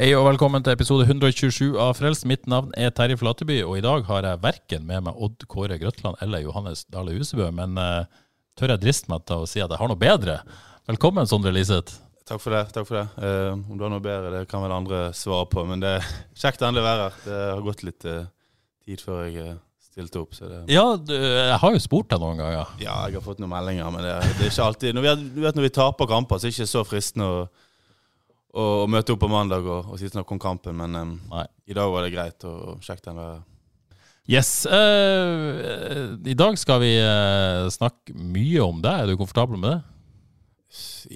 Hei og velkommen til episode 127 av Frelst. Mitt navn er Terje Flateby, og i dag har jeg verken med meg Odd Kåre Grøtland eller Johannes Dale Husebø, men uh, tør jeg driste meg til å si at jeg har noe bedre. Velkommen, Sondre Liseth. Takk for det. takk for det. Uh, om du har noe bedre, det kan vel andre svare på. Men det er kjekt å endelig være her. Det har gått litt uh, tid før jeg stilte opp. Så det, Ja, du, jeg har jo spurt deg noen ganger. ja, jeg har fått noen meldinger, men det, det er ikke alltid når vi, Du vet når vi taper kamper, så er det ikke så fristende å, å, møte opp på mandag og, og si snakke om kampen. Men um, i dag var det greit og kjekt å der. Yes. Uh, I dag skal vi uh, snakke mye om deg. Er du komfortabel med det?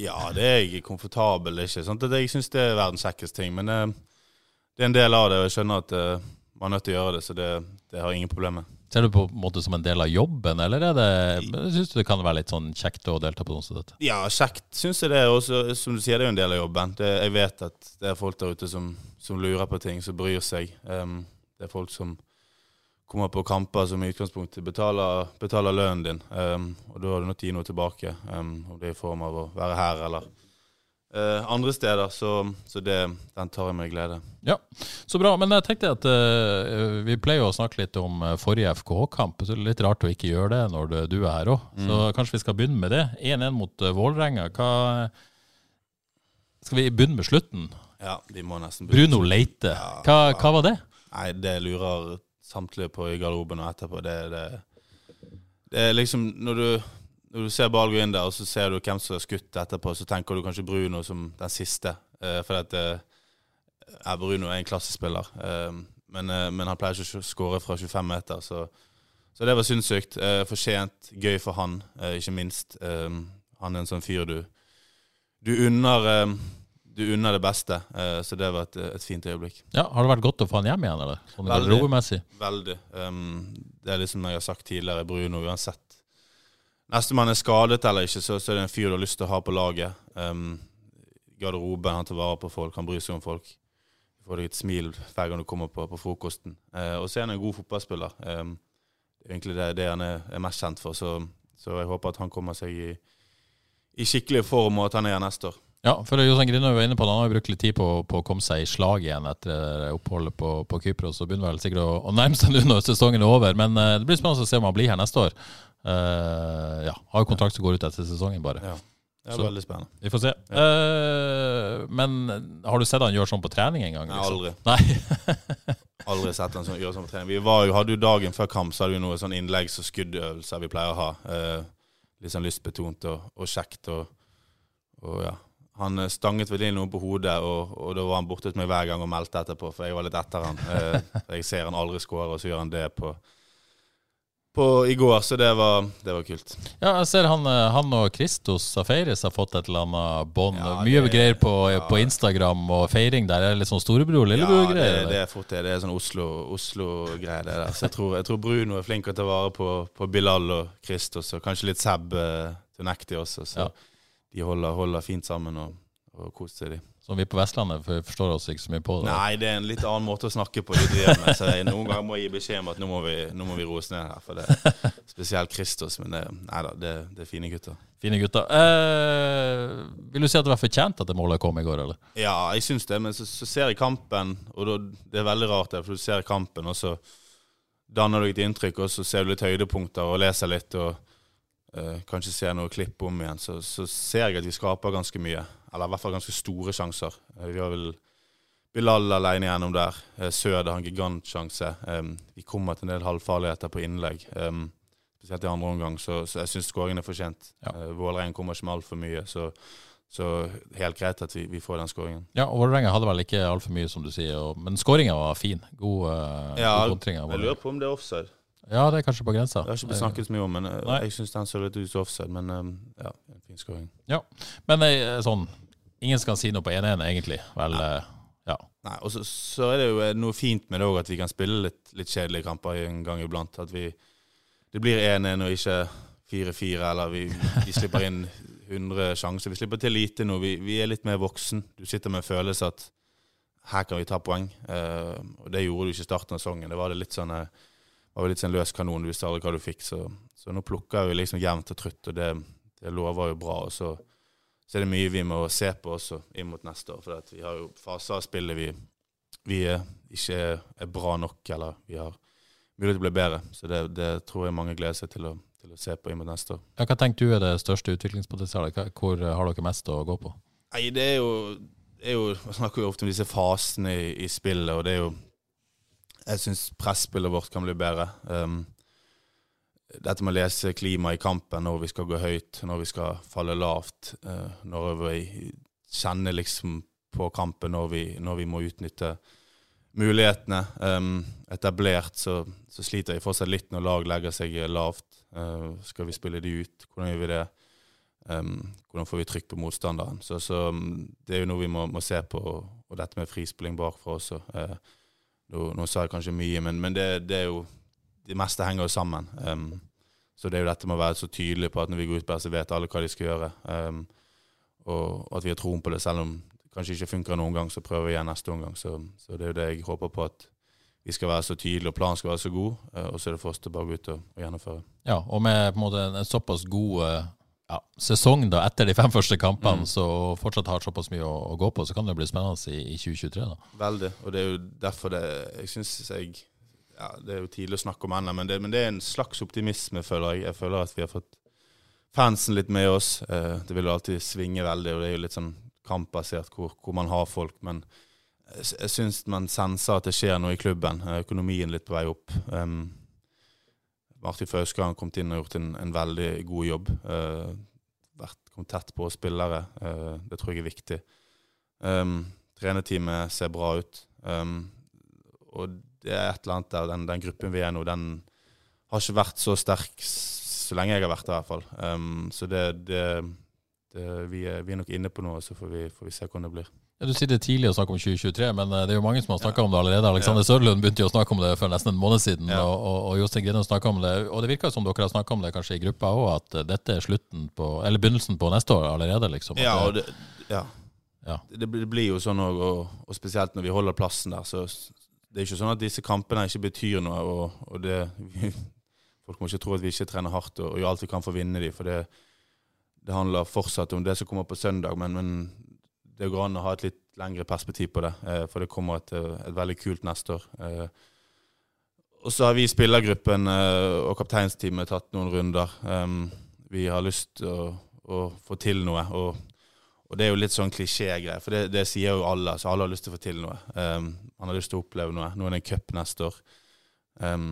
Ja, det er jeg komfortabel ikke. Sant? Jeg syns det er verdens kjekkeste ting. Men uh, det er en del av det, og jeg skjønner at man er nødt til å gjøre det, så det, det har jeg ingen problemer med. Ser du på en måte som en del av jobben, eller er det, syns du det kan være litt sånn kjekt å delta på noe som dette? Ja, kjekt syns jeg det. Også, som du sier, det er jo en del av jobben. Det, jeg vet at det er folk der ute som, som lurer på ting, som bryr seg. Um, det er folk som kommer på kamper som i utgangspunktet betaler, betaler lønnen din. Um, og da har du til å gi noe tilbake, um, om det er i form av å være her eller eh, andre steder. Så, så det, den tar jeg med glede. Ja, så bra. Men jeg tenkte at uh, vi pleier å snakke litt om eh, forrige FKH-kamp. Så det er litt rart å ikke gjøre det når du, du er her òg. Så kanskje vi skal begynne med det. 1-1 mot uh, Vålerenga. Skal vi begynne med slutten? Ja, vi må nesten begynne. Bruno Leite. Hva, hva var det? Nei, det lurer samtlige på i garderoben og etterpå. Det, det, det er liksom når du, når du ser ball gå inn der, og så ser du hvem som har skutt etterpå, så tenker du kanskje Bruno som den siste. Eh, for at eh, Bruno er en klassespiller. Eh, men, men han pleier ikke å skåre fra 25 meter, så, så det var sinnssykt. Sent. Gøy for han, ikke minst. Han er en sånn fyr du Du unner du unner det beste, så det var et, et fint øyeblikk. Ja, Har det vært godt å få han hjem igjen, eller? Sånn Veldig. Veldig. Um, det er liksom jeg har sagt tidligere, Bruno, uansett Nestemann er skadet eller ikke, så, så er det en fyr du har lyst til å ha på laget. Um, garderoben, han tar vare på folk, han bryr seg om folk. Du får deg et smil hver gang du kommer på, på frokosten. Uh, og så er han en god fotballspiller. Um, egentlig det, det han er, er mest kjent for, så, så jeg håper at han kommer seg i, i skikkelig form, og at han er her neste år. Ja, for Jostein Grine var inne på det. Han har brukt litt tid på, på å komme seg i slag igjen etter oppholdet på, på Kypros. Og begynner vel sikkert å, å nærme seg nå når sesongen er over. Men eh, det blir spennende å se om han blir her neste år. Eh, ja, Har jo kontrakt som går ut etter sesongen, bare. Ja. Det er Så- veldig spennende. Vi får se. Eh, men har du sett han gjøre sånn på trening en gang? Nei, aldri. Nei. Aldri sett han sånn, gjøre sånn på trening. Vi var jo, hadde jo Dagen før kamp så hadde vi noen sånn innleggs- og skuddøvelser vi pleier å ha. Uh, litt sånn lystbetont og, og kjekt. Og, og ja. Han stanget vel inn noe på hodet, og, og da var han borte hos meg hver gang og meldte etterpå, for jeg var litt etter han. Uh, jeg ser han aldri skåre, og så gjør han det på, på i går, så det var, det var kult. Ja, jeg ser han, eh, han og Kristos Safaris har fått et eller annet bånd. Ja, Mye det- greier på, ja. på Instagram og feiring der. Er det litt sånn storebror, Ja, det, det er fort det. Det er sånn Oslo- Oslo-greie, det der. Så jeg tror, jeg tror Bruno er flink til å ta vare på, på Bilal og Kristos, og kanskje litt Seb uh, Tunekti også. Så Ja. de holder, holder fint sammen og, og koser seg, de. Som vi på Vestlandet for forstår oss ikke så mye på. det. Nei, det er en litt annen måte å snakke på. De driver med, så jeg, Noen ganger må jeg gi beskjed om at nå må vi, nå må vi roes ned her. For det er spesielt Kristos. men det, nei da, det, det er fine gutter. Fine gutter. Eh, vil du si at det var fortjent at det målet kom i går, eller? Ja, jeg syns det, men så, så ser jeg kampen, og da, det er veldig rart, det, for du ser kampen, og så danner du et inntrykk, og så ser du litt høydepunkter og leser litt, og eh, kanskje ser noe klipp om igjen, så, så ser jeg at vi skaper ganske mye. Eller i hvert fall ganske store sjanser. Eh, vi har vel Bilal alene gjennom der. Sød har en gigantsjanse. Vi kommer til en del halvfarligheter på innlegg. Spesielt i andre omgang, så, så jeg syns skåringen er fortjent. Ja. Uh, Vålerenga kommer ikke med altfor mye, så, Så helt greit at vi, vi får den skåringen. Ja, og Vålerenga hadde vel ikke altfor mye, som du sier, og, men skåringa var fin. God, uh, Ja, god kontring Jeg lurer på om det er offside. Ja, det er kanskje på grensa. Det har ikke blitt snakket så mye om, men eh, Nei. jeg syns den så litt ut som offside. Men um, ja, en fin skåring. Men eh, sånn Ingen skal si noe på 1-1, egentlig. Vel, eh, ja. Nei, og så, så er det jo eh, noe fint med det òg, at vi kan spille litt, litt kjedelige kamper en gang iblant. At vi Det blir 1-1 og ikke 4-4, eller vi, vi slipper inn 100 sjanser. Vi slipper til lite nå. Vi, vi er litt mer voksen. Du sitter med en følelse at her kan vi ta poeng. Eh, og det gjorde du ikke i starten av sesongen. Det var det litt sånn eh, var litt sånn løs kanon. Du visste aldri hva du fikk. Så, så nå plukker vi liksom jevnt og trutt, og det, det lover jo bra. Og så, så er det mye vi må se på også inn mot neste år. For vi har jo faser av spillet vi, vi er, ikke er bra nok, eller vi har mulighet til å bli bedre. Så det, det tror jeg mange gleder seg til å, til å se på inn mot neste år. Ja, Hva tenker du er det største utviklingspotensialet? Hvor eh, har dere mest å gå på? Nei, det er jo, er jo Man snakker jo ofte om disse fasene i, i spillet, og det er jo Jeg syns presspillet vårt kan bli bedre. Um, dette med å lese klimaet i kampen, når vi skal gå høyt, når vi skal falle lavt. uh, når vi kjenner liksom på kampen, når vi, når vi må utnytte mulighetene. Etablert så, så sliter vi fortsatt litt når lag legger seg lavt. Uh, skal vi spille de ut? Hvordan gjør vi det? Hvordan får vi trykk på motstanderen? Så, så Det er jo noe vi må, må se på, og, dette med frispilling bakfra også. Nå, nå sa jeg kanskje mye, men, men det, det er jo Det meste henger jo sammen. Um, så det er jo dette med å være så tydelig på at når vi går ut der, så vet alle hva de skal gjøre. Um, og, og at vi har troen på det, selv om det kanskje ikke funker noen gang, så prøver vi igjen neste omgang. Så, så det er jo det jeg håper på, at vi skal være så tydelige, og planen skal være så god. uh, og så er det for oss til bare å gå ut og, og gjennomføre. Ja, og med på en måte en såpass god eh, ja, sesong da, etter de fem første kampene, Mm. så fortsatt har såpass mye å, å gå på, så kan det bli spennende i, i 2023. da. Veldig. Og det er jo derfor det Jeg syns jeg ja, Det er jo tidlig å snakke om ennå, men, men det er en slags optimisme, føler jeg. Jeg føler at vi har fått fansen litt med oss. Eh, det vil alltid svinge veldig, og det er jo litt sånn kampbasert hvor, hvor man har folk. Men jeg, syns man senser at det skjer noe i klubben. Eh, økonomien litt på vei opp. Um, Martin Fauske har kommet inn og gjort en, en veldig god jobb. Uh, vært kom tett på spillere. Uh, det tror jeg er viktig. Um, trenerteamet ser bra ut. Um, og det er et eller annet der, den, den gruppen vi er nå, den har ikke vært så sterk så lenge jeg har vært der, i hvert fall. Um, så det, det, det vi, er, vi er nok inne på noe, så får vi, får vi se hvordan det blir. Ja, du sier det er tidlig å snakke om 2023, men eh, det er jo mange som har snakka om det allerede. Alexander Sørlund begynte jo å snakke om det for nesten en måned siden, Ja. og, og, og Jostein Grine snakka om det. Og det virker som dere har snakka om det kanskje i gruppa òg, at eh, dette er slutten på, eller begynnelsen på neste år allerede, liksom. Ja, det- ja. Ja. Det, blir- det blir jo sånn òg, og, og spesielt når vi holder plassen der, så det er ikke sånn at disse kampene ikke betyr noe. Og, og det, folk må ikke tro at vi ikke trener hardt og, og gjør alt vi kan for å vinne dem. For det, det handler fortsatt om det som kommer på søndag, men, men det går an å ha et litt lengre perspektiv på det. Eh, for det kommer et, eh, et veldig kult neste år. Eh, og så har vi i spillergruppen eh, og kapteinsteamet tatt noen runder. Um, vi har lyst til å, å få til noe. og og det er jo litt sånn klisjégreier, for det, det sier jo alle. Så alle har lyst til å få til noe. Um, man har lyst til å oppleve noe. Nå er det en cup neste år. Um,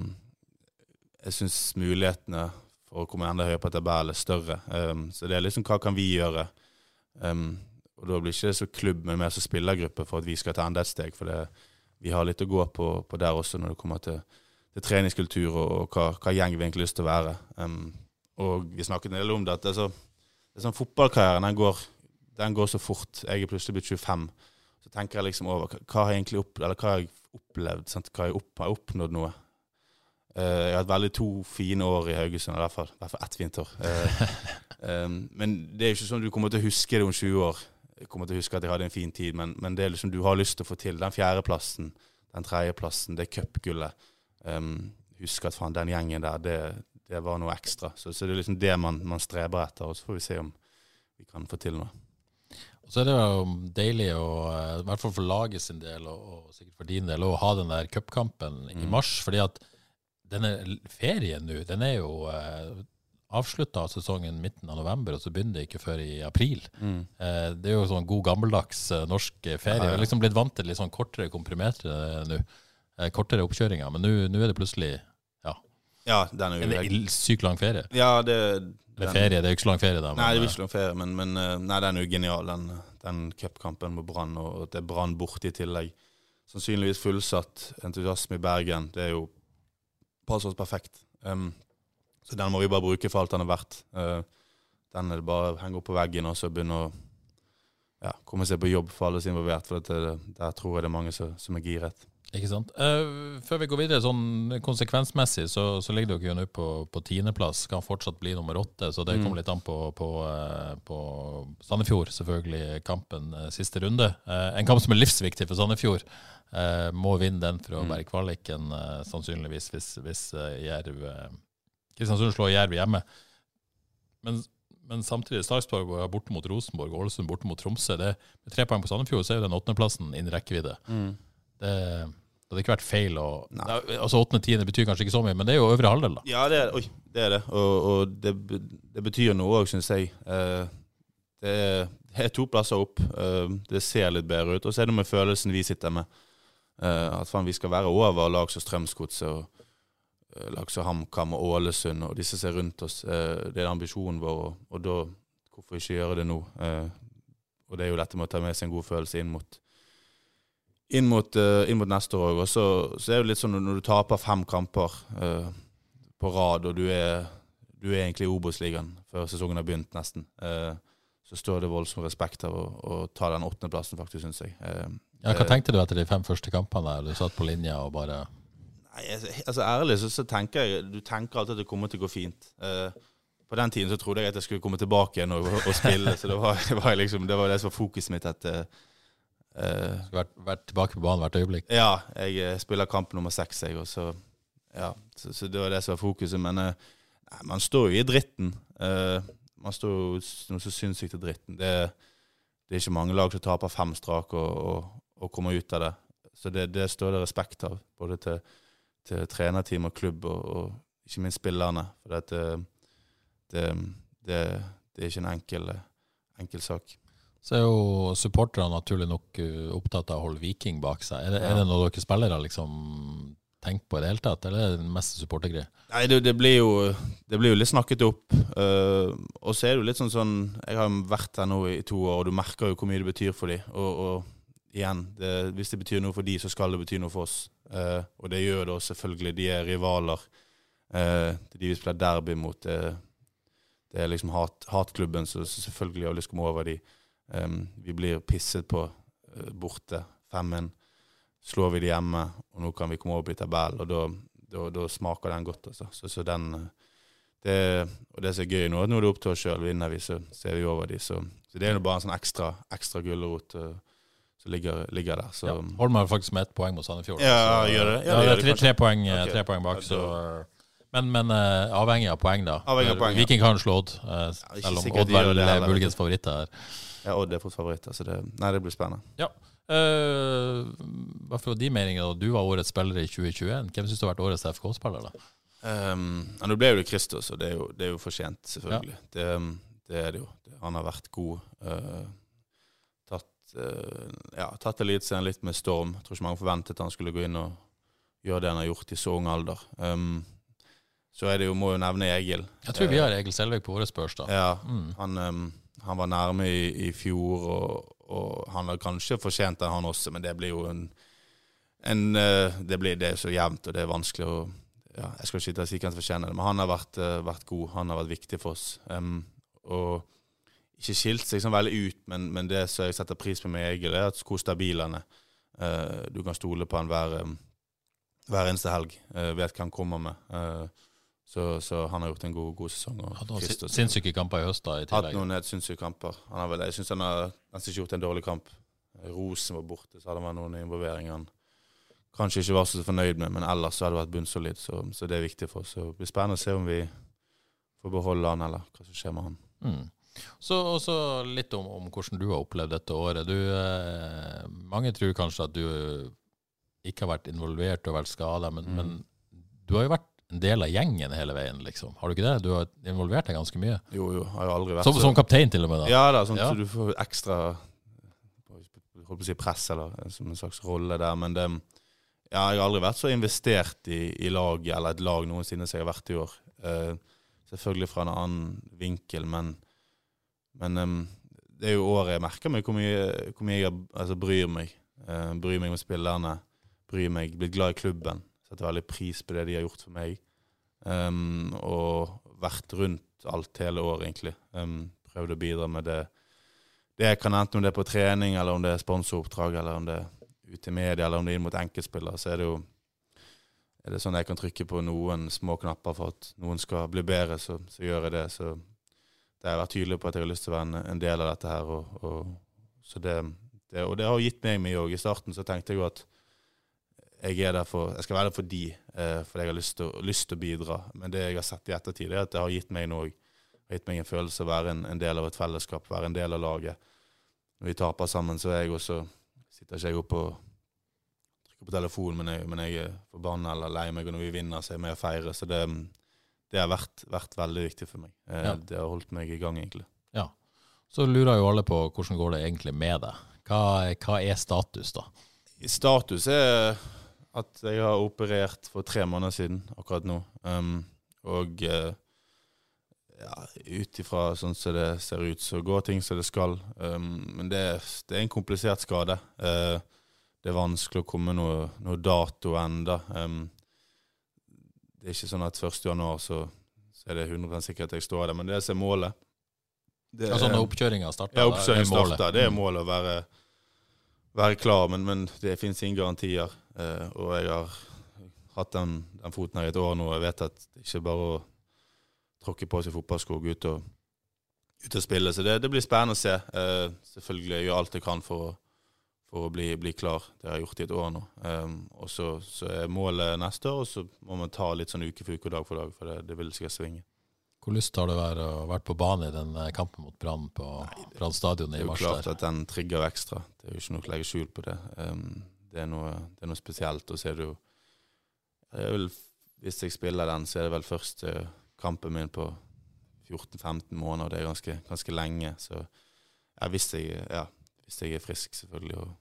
jeg syns mulighetene for å komme enda høyere på tabellen er større. Um, så det er liksom hva kan vi gjøre? Um, og da blir ikke det så klubb, men mer så spillergruppe for at vi skal ta enda et steg. For det, vi har litt å gå på, på der også når det kommer til, til treningskultur og, og hva, hva gjeng vi egentlig har lyst til å være. Um, og vi snakket en del om det, at det er så, det er sånn fotballkarrieren den går den går så fort. Jeg er plutselig blitt 25. Så tenker jeg liksom over hva, har jeg egentlig opp, eller hva har jeg opplevd? Sant? Hva har jeg, opp, har jeg oppnådd noe? Uh, jeg har hatt veldig to fine år i Haugesund, i hvert fall, i hvert fall ett vinter. Uh, um, men det er jo ikke sånn du kommer til å huske det om 20 år. Jeg kommer til å huske at jeg hadde en fin tid, men, men det er liksom du har lyst til å få til. Den fjerdeplassen, den tredjeplassen, det cupgullet. Um, husk at faen, den gjengen der, det, det var noe ekstra. Så, så det er liksom det man, man streber etter, og så får vi se om vi kan få til noe. Så er det jo deilig, å, eh, i hvert fall for laget sin del, og, og sikkert for din del, å ha den der cupkampen i Mm. mars. fordi at denne ferien nå, den er jo eh, avslutta sesongen midten av november, og så begynner det ikke før i april. Eh, det er jo sånn god gammeldags eh, norsk ferie. Ja, ja. Vi har liksom blitt vant til litt sånn kortere komprimerte eh, nå. Eh, kortere oppkjøringer. Men nå er det plutselig ja, Ja, den er jo En sykt lang ferie. Ja, det Eller ferie, det er jo ikke så lang ferie, da. Nei, det er ikke ikke lang ferie, men, men eh, nei, den er jo genial, den, den cupkampen med Brann, og at det er Brann borte i tillegg. Sannsynligvis fullsatt. Entusiasme i Bergen. Det er jo passer oss perfekt. Um, så den må vi bare bruke for alt den er verdt. Uh, den er det bare å henge opp på veggen og så begynne å ja, komme seg på jobb for alle som er involvert, for dette, der tror jeg det er mange som, som er giret. Ikke sant. Uh, før vi går videre, sånn konsekvensmessig, så, så ligger dere jo nå på, på tiendeplass. Kan fortsatt bli nummer åtte, så det Mm. kommer litt an på, på, eh, på Sandefjord, selvfølgelig, kampen eh, siste runde. Uh, en kamp som er livsviktig for Sandefjord. Uh, må vinne den for å Mm. være i kvaliken, sannsynligvis, hvis, hvis Jerv Kristiansund slår Jerv hjemme. Men, men samtidig, Sarpsborg er borte mot Rosenborg, Ålesund borte mot Tromsø. Det, med tre poeng på Sandefjord, så er jo den åttendeplassen innen rekkevidde. Det, det hadde ikke vært feil Nei. Nei, Altså Åttende-tiende betyr kanskje ikke så mye, men det er jo øvre halvdel, da. Ja, det er, oi, det, er det. Og, og det, det betyr noe òg, syns jeg. Eh, det, er, det er to plasser opp. Eh, det ser litt bedre ut. Og så er det med følelsen vi sitter med. Eh, at faen, vi skal være over lag som Strømsgodset og eh, lag som HamKam og Ålesund og disse som er rundt oss. Eh, det er ambisjonen vår, og, og da hvorfor ikke gjøre det nå? Eh, og det er jo dette med å ta med seg en god følelse inn mot inn mot, eh, inn mot neste år òg. Så, så er det litt sånn når du taper fem kamper uh, på rad, og du er, du er egentlig i Obos-ligaen før sesongen har begynt, nesten, uh, så står det voldsom respekt av å, å ta den åttendeplassen, faktisk, syns jeg. Uh, Ja, hva tenkte du etter de fem første kampene? Du satt på linja og bare Nei, altså, altså Ærlig så, så tenker jeg Du tenker alltid at det kommer til å gå fint. På den tiden så trodde jeg at jeg skulle komme tilbake igjen og, og spille, så det var, det var liksom det var det som var fokuset mitt. At, eh, vært, vært tilbake på banen hvert øyeblikk. Ja, jeg eh, spiller kamp nummer seks, jeg, og så Ja, så, så det var det som var fokuset. Men eh, nei, man står jo i dritten. Uh, man står jo noe så sinnssykt i dritten. Det, det er ikke mange lag som taper fem strak og, og, og kommer ut av det. Så det, det står det respekt av, både til, til trenerteam og klubb, og, og ikke minst spillerne. For det, det, det, det er ikke en enkel, enkel sak. Så er jo supporterne naturlig nok uh, opptatt av å holde Viking bak seg. Er det, er det noe dere spillere liksom tenker på i det hele tatt, eller er det mest supportergreie? Nei, det, det, blir jo, det blir jo litt snakket opp. Uh, og så er det jo litt sånn sånn Jeg har vært her nå i to år, og du merker jo hvor mye det betyr for dem. Og, og igjen, det, hvis det betyr noe for dem, så skal det bety noe for oss. Uh, og det gjør det også, selvfølgelig. De er rivaler. Uh, de vi spiller derby mot. Det, er liksom hat, hatklubben, så selvfølgelig har vi lyst til å komme over de. Um, vi blir pisset på uh, borte. 5-1. Slår vi de hjemme, og nå kan vi komme over i tabellen. Og da, da, smaker den godt. Altså. Så, så den, eh, det, og det som er gøy nå, nå er det opp til oss sjøl. Vinner vi, så ser vi over de. Så, så det er jo bare en sånn ekstra, ekstra gulrot uh, som ligger, ligger der. Så, Ja. Holder har faktisk med ett poeng mot Sandefjord. Ja, så- gjør det. Ja, Ja, det det er tre, tre, poeng, okay. Tre poeng bak, så men, men uh, avhengig av poeng, da. Avhengig av poeng, ja. Viking kan slå Odd, uh, selv om Odd det er muligens favoritter her. Ja, Odd er fortsatt favoritter, så det, nei, det blir spennende. Ja. Uh, hva for de meningene? da? Du var årets spiller i 2021. Hvem syns du har vært årets FK-spiller? da? Um, nå ble jo det Kristus, og det er jo, det er jo fortjent, selvfølgelig. Det, um, det er det jo. Han har vært god. Uh, tatt uh, ja, tatt Eliteserien litt med storm. Jeg tror ikke mange forventet han skulle gå inn og gjøre det han har gjort i så ung alder. Um, så er det jo, må jo nevne Egil. Jeg tror vi har Egil Selvik på våre spørs, da. Ja, Mm. han, um, han var nærme i, i fjor, og, og han har kanskje fortjent det, han også, men det blir jo en, en eh, det, blir, det så jevnt, og det er vanskelig å ja, Jeg skal ikke si hvem som fortjener det, men han har vært, eh, vært god. Han har vært viktig for oss. Um, og ikke skilt seg sånn veldig ut, men, men det som jeg setter pris på med Egil, er at hvor stabil han er. Uh, du kan stole på han hver, hver eneste helg. Uh, vet hva han kommer med. Eh, så, så han har gjort en god, god sesong. Hadde også sinnssyke kamper i høst, da, i Hatt noen helt sinnssyke kamper. Han har vel, jeg syns han har nesten ikke gjort en dårlig kamp. Rosen var borte, så hadde han noen involveringer han kanskje ikke var så fornøyd med, men ellers så hadde det vært bunnsolid. Så, så det er viktig for oss. Så det blir spennende å se om vi får beholde han, eller hva som skjer med han. Mm. Så også litt om, om hvordan du har opplevd dette året. Du, eh, mange tror kanskje at du ikke har vært involvert og vært skada, men, Mm. men du har jo vært en del av gjengen hele veien, liksom. Har du ikke det? Du har involvert deg ganske mye. Jo, jo, har jo aldri vært Som, som kaptein, til og med. da. Ja da, sånn Ja. så du får ekstra holdt på å si press, eller som en slags rolle der. Men det, ja, jeg har aldri vært så investert i, i lag, eller et lag noensinne som jeg har vært i år. Eh, selvfølgelig fra en annen vinkel, men, men um, det er jo året jeg merker meg hvor mye, hvor mye jeg altså, bryr meg. Eh, bryr meg om spillerne, bryr meg, blitt glad i klubben. Setter veldig pris på det de har gjort for meg. Um, og vært rundt alt hele året, egentlig. Um, prøvd å bidra med det det jeg kan, enten om det er på trening, eller om det er sponsoroppdrag, eller om det er ute i media, eller om det er inn mot enkeltspillere, så er det jo er det sånn jeg kan trykke på noen små knapper for at noen skal bli bedre, så, så gjør jeg det. Så det har jeg vært tydelig på at jeg har lyst til å være en, en del av dette her. Og, og, det, det, og det har gitt meg mye òg. I starten så tenkte jeg jo at jeg er der for, jeg skal være der for de, eh, fordi jeg har lyst til, å bidra. Men det jeg har sett i ettertid, er at det har gitt meg noe. Har gitt meg en følelse av å være en, en, del av et fellesskap, være en del av laget. Når vi taper sammen, så er jeg også, sitter ikke jeg oppe og trykker på telefonen, men jeg, men jeg er forbanna eller lei meg. Og når vi vinner, så er jeg med og feirer. Så det, det har vært, vært, veldig viktig for meg. Eh, ja. Det har holdt meg i gang, egentlig. Ja. Så lurer jo alle på hvordan går det egentlig med deg. Hva, hva er status, da? Status er at jeg har operert for tre måneder siden akkurat nå. Um, og uh, ja, ut ifra sånn som det ser ut, så går ting som det skal. Um, men det, det, er en komplisert skade. Uh, det er vanskelig å komme noe, noe dato enda. Um, det er ikke sånn at 1. januar så, så er det 100 sikkert at jeg står der, men det er målet. Det er, altså når oppkjøringa starter? Ja, oppkjøringa starter. Det er mm. målet å være, være klar, men, men det finnes ingen garantier. Eh, og jeg har hatt den, den, foten her i et år nå, og jeg vet at det ikke bare å tråkke på seg fotballsko og gå ut og, ut og spille. Så det, det blir spennende å se. Eh, selvfølgelig jeg gjør alt jeg kan for å for å bli, bli, klar. Det har jeg gjort i et år nå. Eh, og så, så, er målet neste år, og så må man ta litt sånn uke for uke og dag for dag, for det, det vil sikkert svinge. Hvor lyst har du vært å på banen i den eh, kampen mot Brann på Brann stadion i mars? Det er jo klart at den trigger ekstra. Det er jo ikke noe å legge skjul på det. Um, det, er noe, det, er noe, spesielt. Og så er det jo vel, Hvis jeg spiller den, så er det vel første kampen min på 14-15 måneder. Det er ganske, ganske lenge. Så ja, hvis, jeg, ja, hvis jeg er frisk, selvfølgelig. og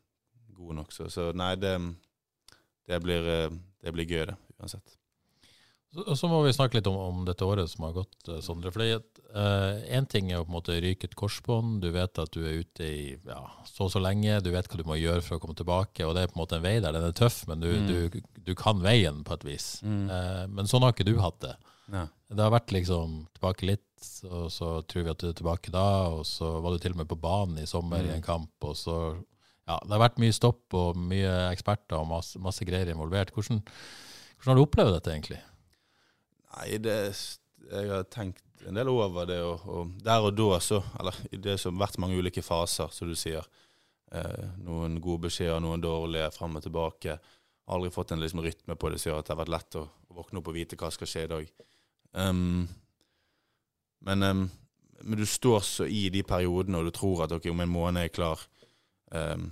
god nok. Så, så nei, det, det, blir, eh, det, blir, gøy, det, uansett. Så, så, må vi snakke litt om, om dette året som har gått, eh, Sondre. For Én uh, ting er å på en måte ryke et korsbånd. Du vet at du er ute i ja, så og så lenge. Du vet hva du må gjøre for å komme tilbake. Og det er på en måte en vei der. Den er tøff, men du, mm. du, du kan veien på et vis. Mm. Uh, men sånn har ikke du hatt det. Ja. Det har vært liksom tilbake litt, og så tror vi at du er tilbake da. Og så var du til og med på banen i sommer mm. i en kamp, og så ja, det har vært mye stopp og mye eksperter og masse, masse greier involvert. Hvordan, hvordan, har du opplevd dette, egentlig? Nei, det, Jeg har tenkt en del over det. Og, og der og da, så Eller det har vært mange ulike faser, som du sier. Eh, noen gode beskjeder, noen dårlige, fram og tilbake. Aldri fått en liksom, rytme på det som gjør at det har vært lett å, å, våkne opp og vite hva skal skje i dag. Um, men, um, men, du står så i de periodene, og du tror at okay, om en måned er jeg klar. Um,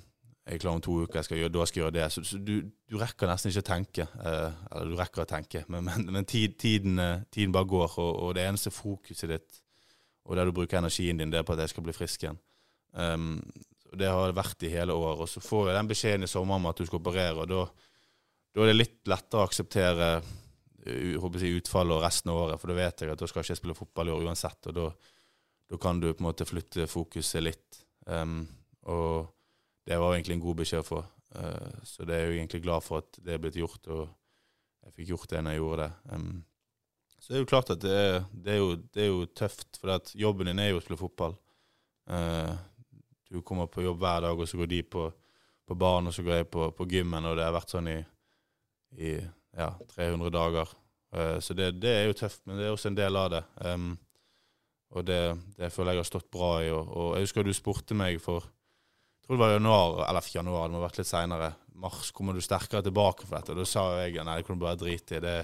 jeg er klar om to uker, skal gjøre, da skal jeg gjøre det. Så, så du, du, rekker nesten ikke å tenke. Eh, eller du rekker å tenke, men, men, men tid, tiden, eh, tiden, bare går. Og, og, det eneste fokuset ditt, og der du bruker energien din, det er på at jeg skal bli frisk igjen. Um, det har det vært i hele år. Og så får jeg den beskjeden i sommer om at du skal operere, og da, da er det litt lettere å akseptere håper jeg, utfallet og resten av året, for da vet jeg at da skal jeg ikke spille fotball i år uansett. Og da, da kan du på en måte flytte fokuset litt. Um, og det var egentlig en god beskjed få. Uh, så det er jeg egentlig glad for at det er blitt gjort, og jeg fikk gjort det når jeg gjorde det. Um, så det er jo klart at det er, det er, jo, det er jo, tøft, for jobben din er jo å spille fotball. Uh, du kommer på jobb hver dag, og så går de på, på baren, og så går jeg på, på, gymmen, og det har vært sånn i, i ja, 300 dager. Uh, så det, det, er jo tøft, men det er også en del av det. Um, og det, føler jeg har stått bra i. Og, og jeg husker du spurte meg for tror det var januar, eller ikke januar, det må ha vært litt seinere. Mars, kommer du sterkere tilbake for dette? Og da sa jeg nei, det kunne du bare drite i. Det,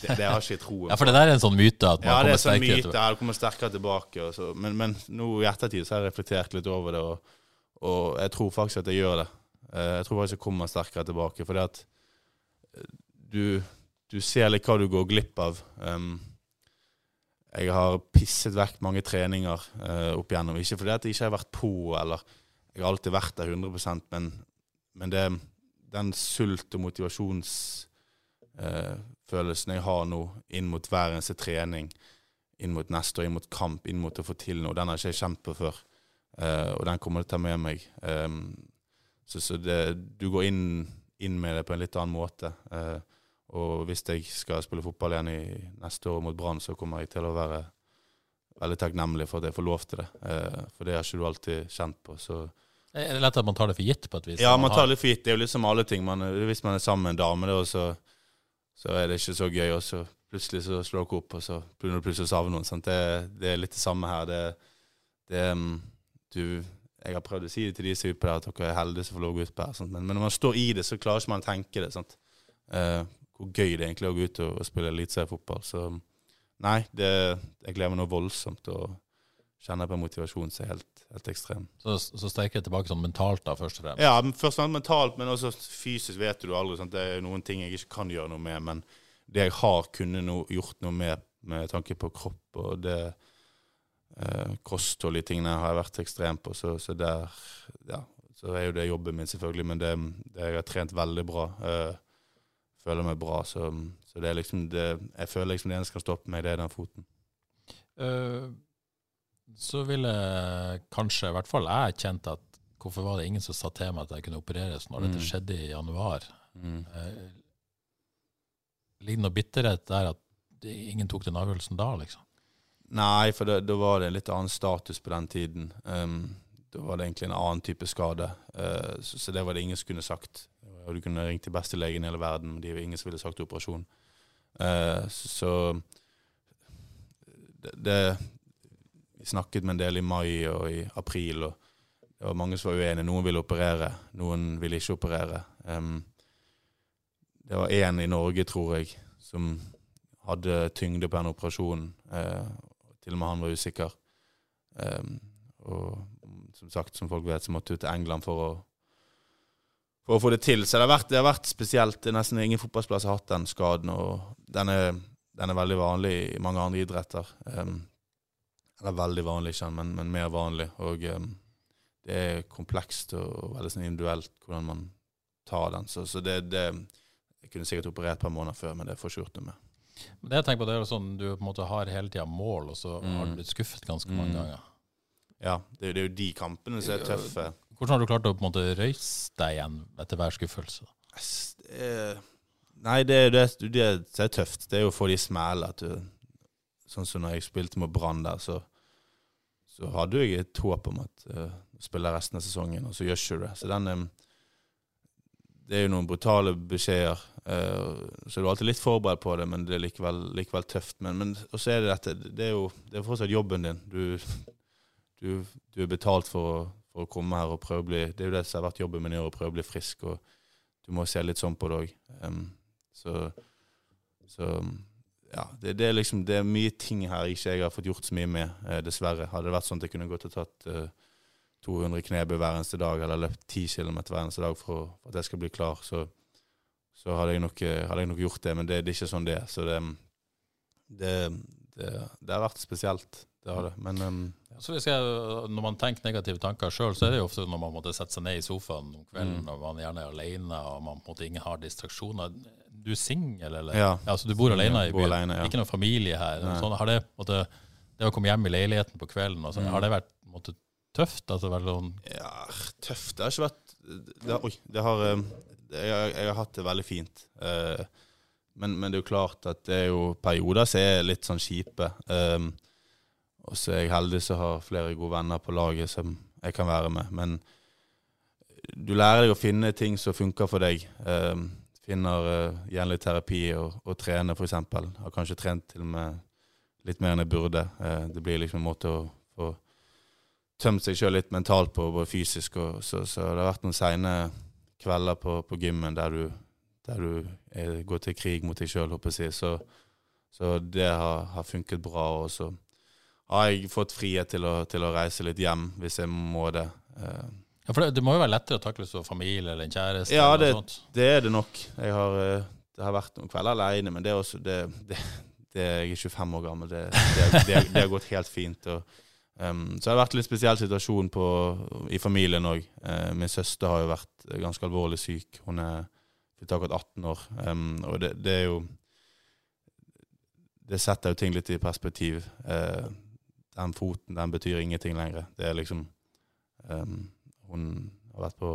det, det har ikke jeg troen på. ja, for det der er en sånn myte? at man ja, kommer sterkere tilbake? Ja, det er en sånn myte. Du kommer sterkere tilbake. Men, men, nå i ettertid så har jeg reflektert litt over det, og, og, jeg tror faktisk at jeg gjør det. Eh, jeg tror faktisk jeg kommer sterkere tilbake. Fordi at eh, du, du ser litt hva du går glipp av. Um, jeg har pisset vekk mange treninger uh, opp igjennom. Ikke fordi at jeg ikke har vært på, eller jeg har alltid vært der 100% men, men det, den sult- og motivasjonsfølelsen jeg har nå inn mot hver eneste trening, inn mot neste år, inn mot kamp, inn mot å få til noe, den har ikke jeg kjent på før. Eh, og den kommer jeg til å ta med meg. Um, så, så det, du går inn, inn, med det på en litt annen måte. Uh, og hvis jeg skal spille fotball igjen i neste år mot Brann, så kommer jeg til å være veldig takknemlig for at jeg får lov til det. For det har ikke du alltid kjent på. så er det lett at man tar det for gitt? på et vis? Ja, man tar det for gitt. Det er jo litt som alle ting. Man, hvis man er sammen med en dame, da, så, så, er det ikke så gøy. Og så plutselig så slår dere opp, og så begynner du plutselig å savne noen. Det, det, er litt det samme her. Det, det, mm, du, jeg har prøvd å si det til de som er ute der, at dere er heldige som får lov å gå ut på her. Men, men, når man står i det, så klarer ikke man å tenke det. Eh, hvor gøy det er egentlig er å gå ut og, og spille eliteseriefotball. Så nei, det, jeg gleder meg noe voldsomt og kjenner på motivasjon som er helt, helt ekstrem. Så, så jeg tilbake sånn mentalt, da, først og fremst? Ja, først og fremst mentalt, men også fysisk vet du aldri. Sant? Det er noen ting jeg ikke kan gjøre noe med. Men det jeg har kunnet no, gjort noe med, med tanke på kropp og det eh, kosthold i tingene har jeg vært ekstrem på. Så, så, der ja, så er jo det jobben min, selvfølgelig. Men det, det jeg har trent veldig bra. Eh, føler meg bra. Så, så, det er liksom det, jeg føler liksom det eneste som kan stoppe meg, det er den foten. Uh, så ville kanskje, i hvert fall jeg, kjent at hvorfor var det ingen som sa til meg at jeg kunne opereres når mm. dette skjedde i januar? Mm. Uh, Ligger noe bitterhet der at ingen tok den avgjørelsen da, liksom? Nei, for da var det en litt annen status på den tiden. Um, da var det egentlig en annen type skade. Uh, så, så, det var det ingen som kunne sagt. Og du kunne ringt til beste legen i hele verden, men det var ingen som ville sagt operasjon. Uh, så det, det, snakket med en del i mai og i april, og det var mange som var uenige. Noen ville operere, noen ville ikke operere. Um, det var én i Norge, tror jeg, som hadde tyngde på den operasjonen. Uh, til og med han var usikker. Um, og som sagt, som folk vet, så måtte du til England for å, for å få det til. Så det har, vært, det har vært spesielt. Nesten ingen fotballplass har hatt den skaden. Og den er, den er veldig vanlig i mange andre idretter. Um, eller veldig vanlig, ikke men, men mer vanlig. Og um, det er komplekst og veldig sånn individuelt hvordan man tar den. Så, så det, det jeg kunne sikkert operert et par måneder før, men det får ikke gjort noe med. Men det jeg tenker på, det er jo sånn du på en måte har hele tida mål, og så mm. har du blitt skuffet ganske mange mm. ganger. Ja, det, det, er jo de kampene som er tøffe. Hvordan har du klart å på en måte røyse deg igjen etter hver skuffelse? nei, det, det, det, er tøft. Det er jo å få de smellene. Sånn som når jeg spilte med Brann der, så, så, hadde jeg et håp om at uh, spille resten av sesongen, og så gjør ikke du det. Så den, um, det er jo noen brutale beskjeder. Uh, så du er alltid litt forberedt på det, men det er likevel, likevel tøft. Men, men så er det dette Det er jo det er fortsatt jobben din. Du, du, du er betalt for for å, komme her og prøve å bli Det er jo det som har vært jobben min i år, å prøve å bli frisk. Og du må se litt sånn på det òg. Um, så, så ja, det, det, er liksom Det er mye ting her ikke jeg har fått gjort så mye med, eh, dessverre. Hadde det vært sånn at jeg kunne gått og tatt eh, 200 knebøy hver eneste dag, eller løpt 10 km hver eneste dag for, for, at jeg skal bli klar, så, så hadde, jeg nok, hadde, jeg nok, gjort det. Men det, det, er ikke sånn det er. Så det, det, det har vært spesielt. Det har det. Men um, så jeg, Når man tenker negative tanker sjøl, så er det jo ofte når man måtte sette seg ned i sofaen om kvelden, mm. og man gjerne er alene, og man måtte ingen har distraksjoner. Du er singel, eller? Ja. ja. Så du bor alene i byen? Alene, ja. Ikke noen familie her? Sånn, har det, måtte, det å komme hjem i leiligheten på kvelden, sånn, mm. har det vært måtte, tøft? Altså, sånn ja, tøft Det har ikke vært det har, Oi. Det har, eh, jeg, jeg, har hatt det veldig fint. Eh, men, men, det er jo klart at det er jo perioder som er litt sånn kjipe. Um, og så er jeg heldig som har flere gode venner på laget som jeg kan være med. Men du lærer deg å finne ting som funker for deg. Um, finner uh, gjerne terapi og, og trener, f.eks. Har kanskje trent til og med litt mer enn jeg burde. Uh, det blir liksom en måte å få tømt seg sjøl litt mentalt på, både fysisk og så, så, det har vært noen seine kvelder på, på gymmen der du, der du er, går til krig mot deg sjøl, håper jeg. Så, så det har, har, funket bra. Og så har jeg fått frihet til å, til å reise litt hjem hvis jeg må det. Eh. Ja, for det, det, må jo være lettere å takle som familie eller en kjæreste? Ja, det, det, er det nok. Jeg har, eh, det har vært noen kvelder alene, men det er også det, det, det jeg er 25 år gammel. Det, det, det, har gått helt fint. og Um, så det har vært en litt spesiell situasjon på, i familien òg. Uh, min søster har jo vært ganske alvorlig syk. Hun er akkurat 18 år. Um, og det, det, er jo Det setter jo ting litt i perspektiv. Uh, den foten, den betyr ingenting lenger. Det er liksom um, Hun har vært på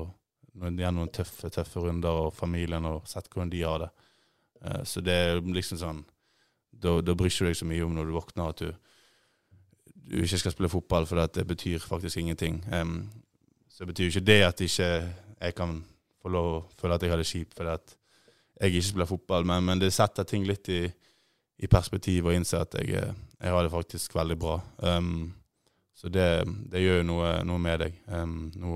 gjennom noen tøffe, tøffe runder, og familien, og sett hvordan de har det. Uh, så det er liksom sånn Da, da bryr du deg så mye om når du våkner at du du ikke skal spille fotball, for det betyr faktisk ingenting. Så det betyr ikke det at ikke jeg kan få lov å føle at jeg har det kjipt fordi at jeg ikke spiller fotball, men, men det setter ting litt i, i perspektiv og innser at jeg, jeg, har det faktisk veldig bra. Um, så det, det, gjør jo noe, noe, med deg. Um, nå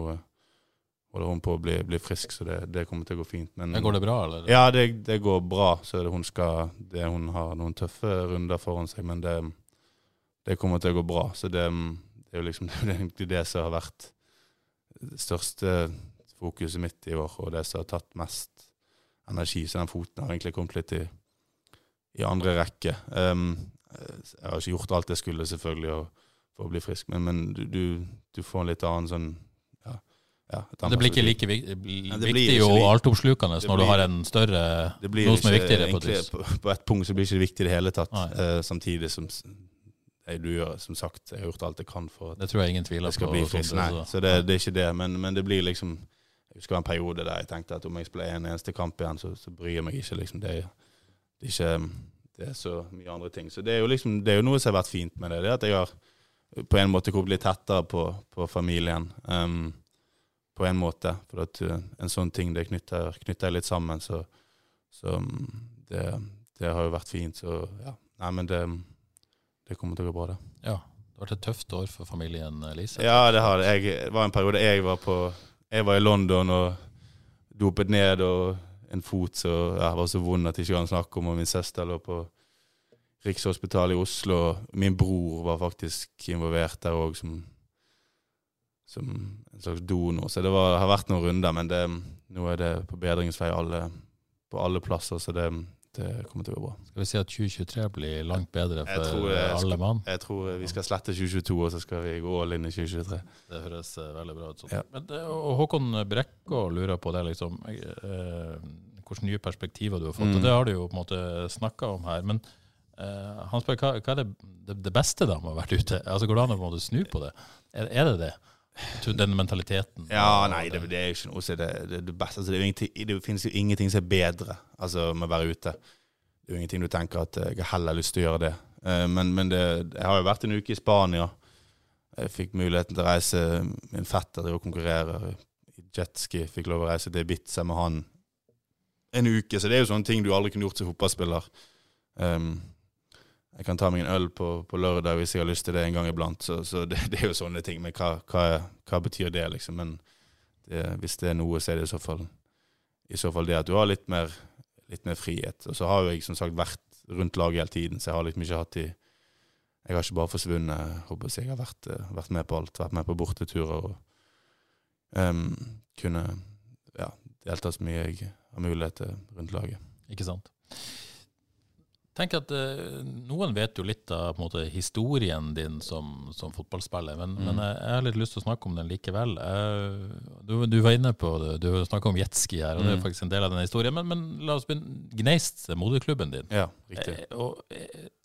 holder hun på å bli, bli frisk, så det, det, kommer til å gå fint. Men, går det bra, eller? Ja, det, det går bra. Så hun, skal, hun har noen tøffe runder foran seg, men det det kommer til å gå bra. Så det, det er jo liksom det er egentlig det som har vært det største fokuset mitt i år, og det som har tatt mest energi. Så den foten har egentlig kommet litt i, i andre rekke. Um, jeg har ikke gjort alt jeg skulle, selvfølgelig, for å bli frisk, men, men du, du, du, får en litt annen sånn ja, ja, det blir ikke like viktig, ja, viktig og altoppslukende når du har en større noe som er viktigere? På, på, på et punkt så blir det ikke viktig i det hele tatt, uh, samtidig som du gjør, som sagt, jeg har gjort alt jeg kan for at det tror jeg ingen tviler jeg skal på. Bli frisk. Nei, så det, det, er ikke det. Men, men, det blir liksom Jeg husker en periode der jeg tenkte at om jeg spiller en eneste kamp igjen, så, så bryr jeg meg ikke. liksom. Det det er, ikke det er så mye andre ting. Så det er jo liksom, det er jo noe som har vært fint med det. Det at jeg har på en måte koble litt tettere på, på familien. Um, på en måte. For at uh, en sånn ting det knytter, knytter litt sammen. Så, så um, det, det, har jo vært fint. Så ja. Nei, men det det kommer til å gå bra, det. Ja. Det har vært et tøft år for familien Lise? Ja, det har det. Jeg, det var en periode jeg var på Jeg var i London og dopet ned, og en fot så ja, var så vond at jeg ikke kan snakke om, og min søster lå på Rikshospitalet i Oslo. Min bror var faktisk involvert der òg, som, som, en slags donor. Så det var, har vært noen runder, men det, nå er det på bedringsvei alle, på alle plasser. Så det, det kommer til å gå bra. Skal vi si at 2023 blir langt bedre for tror, alle mann? Jeg tror vi skal slette 2022, og så skal vi gå all inn i 2023. Det høres uh, veldig bra ut. Sånn. Ja. Men, og Håkon Brekkå lurer på det, liksom. Eh, hvilke nye perspektiver du har fått. Mm. og Det har du jo på en måte snakka om her. Men uh, han spør hva, hva er det, det, det, beste da med å ha vært ute? Altså Går det an å snu på det? Er, er det det? Den mentaliteten? Ja, nei, det, det er jo ikke noe det, det, det beste. Altså, det, det, finnes jo ingenting som er bedre altså, med å være ute. Det er jo ingenting du tenker at jeg har heller lyst til å gjøre det. Uh, men, men jeg har jo vært en uke i Spania. Jeg fikk muligheten til å reise Min fetter til å konkurrere i jetski. Fikk lov å reise til Ibiza med han en uke. Så det er jo sånne ting du aldri kunne gjort som fotballspiller. Um, jeg kan ta meg en øl på, på, lørdag hvis jeg har lyst til det en gang iblant. Så, så det, det, er jo sånne ting. Men hva, hva, hva betyr det, liksom? Men det, hvis det er noe, så er det i så fall, i så fall det at du har litt mer, litt mer, frihet. Og så har jo jeg som sagt vært rundt laget hele tiden, så jeg har liksom ikke hatt i Jeg har ikke bare forsvunnet. Jeg. jeg har vært, vært, med på alt. Vært med på borteturer og um, kunne ja, delta så mye jeg har mulighet til rundt laget. Ikke sant tenker at uh, Noen vet jo litt av måte, historien din som, som fotballspiller, men, mm. men jeg, jeg, har litt lyst til å snakke om den likevel. Uh, du, du, var inne på det, du snakka om jetski her, og det er mm. faktisk en del av den historien. Men, men la oss begynne. Gneist, moderklubben din. Ja, riktig. Er, eh, og,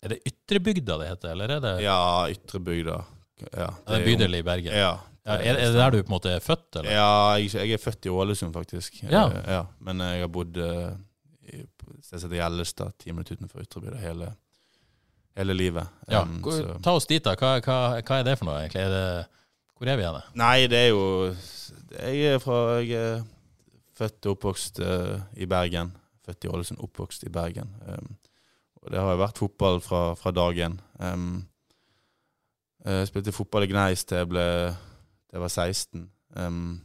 er det Ytrebygda det heter, eller er det Ja, Ytrebygda. Ja, det er bydel i Bergen? Ja. Ja, er, er, det der du på en måte er født? Eller? Ja, jeg, jeg er født i Ålesund, faktisk. Ja. ja. Men jeg har bodd uh, sted som heter Gjellestad, ti minutter utenfor Ytrebygda, hele, hele livet. Ja, um, ta oss dit, da. Hva, hva, hva, er det for noe, egentlig? Er det, hvor er vi hen? Nei, det er jo Jeg er fra Jeg er født og oppvokst uh, i Bergen. Født i Ålesund, oppvokst i Bergen. Um, og det har jo vært fotball fra, fra dagen. Um, jeg spilte fotball i Gneis til jeg ble jeg var 16. Um,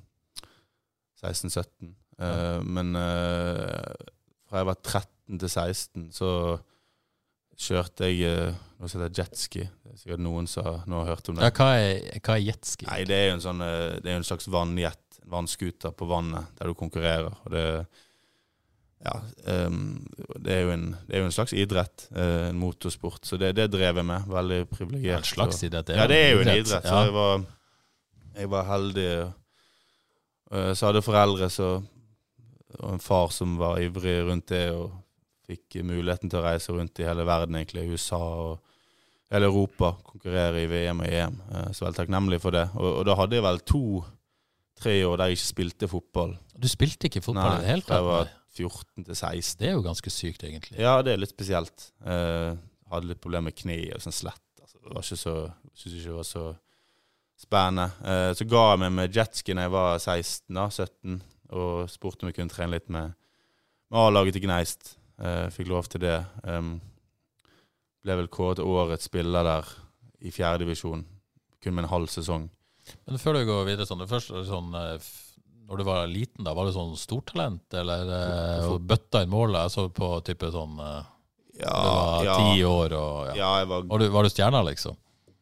16-17. Uh, ja. Men uh, fra jeg var 13 til 16, så kjørte jeg eh, som heter jetski. Det er sikkert noen som nå har hørt om det. Ja, hva er, hva er jetski? Nei, Det er jo en, sånn, eh, det en slags vannjet, en vannskuter på vannet, der du konkurrerer. Og det, ja, um, det, er en, det er jo en slags idrett, uh, en motorsport, så det, det drev jeg med. Veldig privilegert. En slags idrett? Ja, det er jo en idrett. Så jeg var, jeg var heldig. Så hadde foreldre så, og en far som var ivrig rundt det, og fikk muligheten til å reise rundt i hele verden, egentlig. USA og hele Europa. Konkurrere i VM og EM. Uh, så veldig takknemlig for det. Og, og da hadde jeg vel to-tre år der jeg ikke spilte fotball. Du spilte ikke fotball Nei, i det hele tatt? Jeg var 14 til 16. Det er jo ganske sykt, egentlig. Ja, det er litt spesielt. Uh, hadde litt problemer med kne og sånn slett. Altså, det var ikke så, Syns ikke det var så spennende. Uh, så ga jeg meg med jetski da jeg var 16, da, 17, og spurte om vi kunne trene litt med, med A-laget til Gneist. Uh, fikk lov til det. Um, ble vel kåret til årets spiller der i fjerdedivisjon, kun med en halv sesong. Men før du går videre sånn, det første sånn når du var liten, da, var du sånn stortalent, eller for, for, bøtta inn målet? Altså på type sånn eh, ja, Du var ja. år og ja. ja var, var, du, var du stjerna, liksom?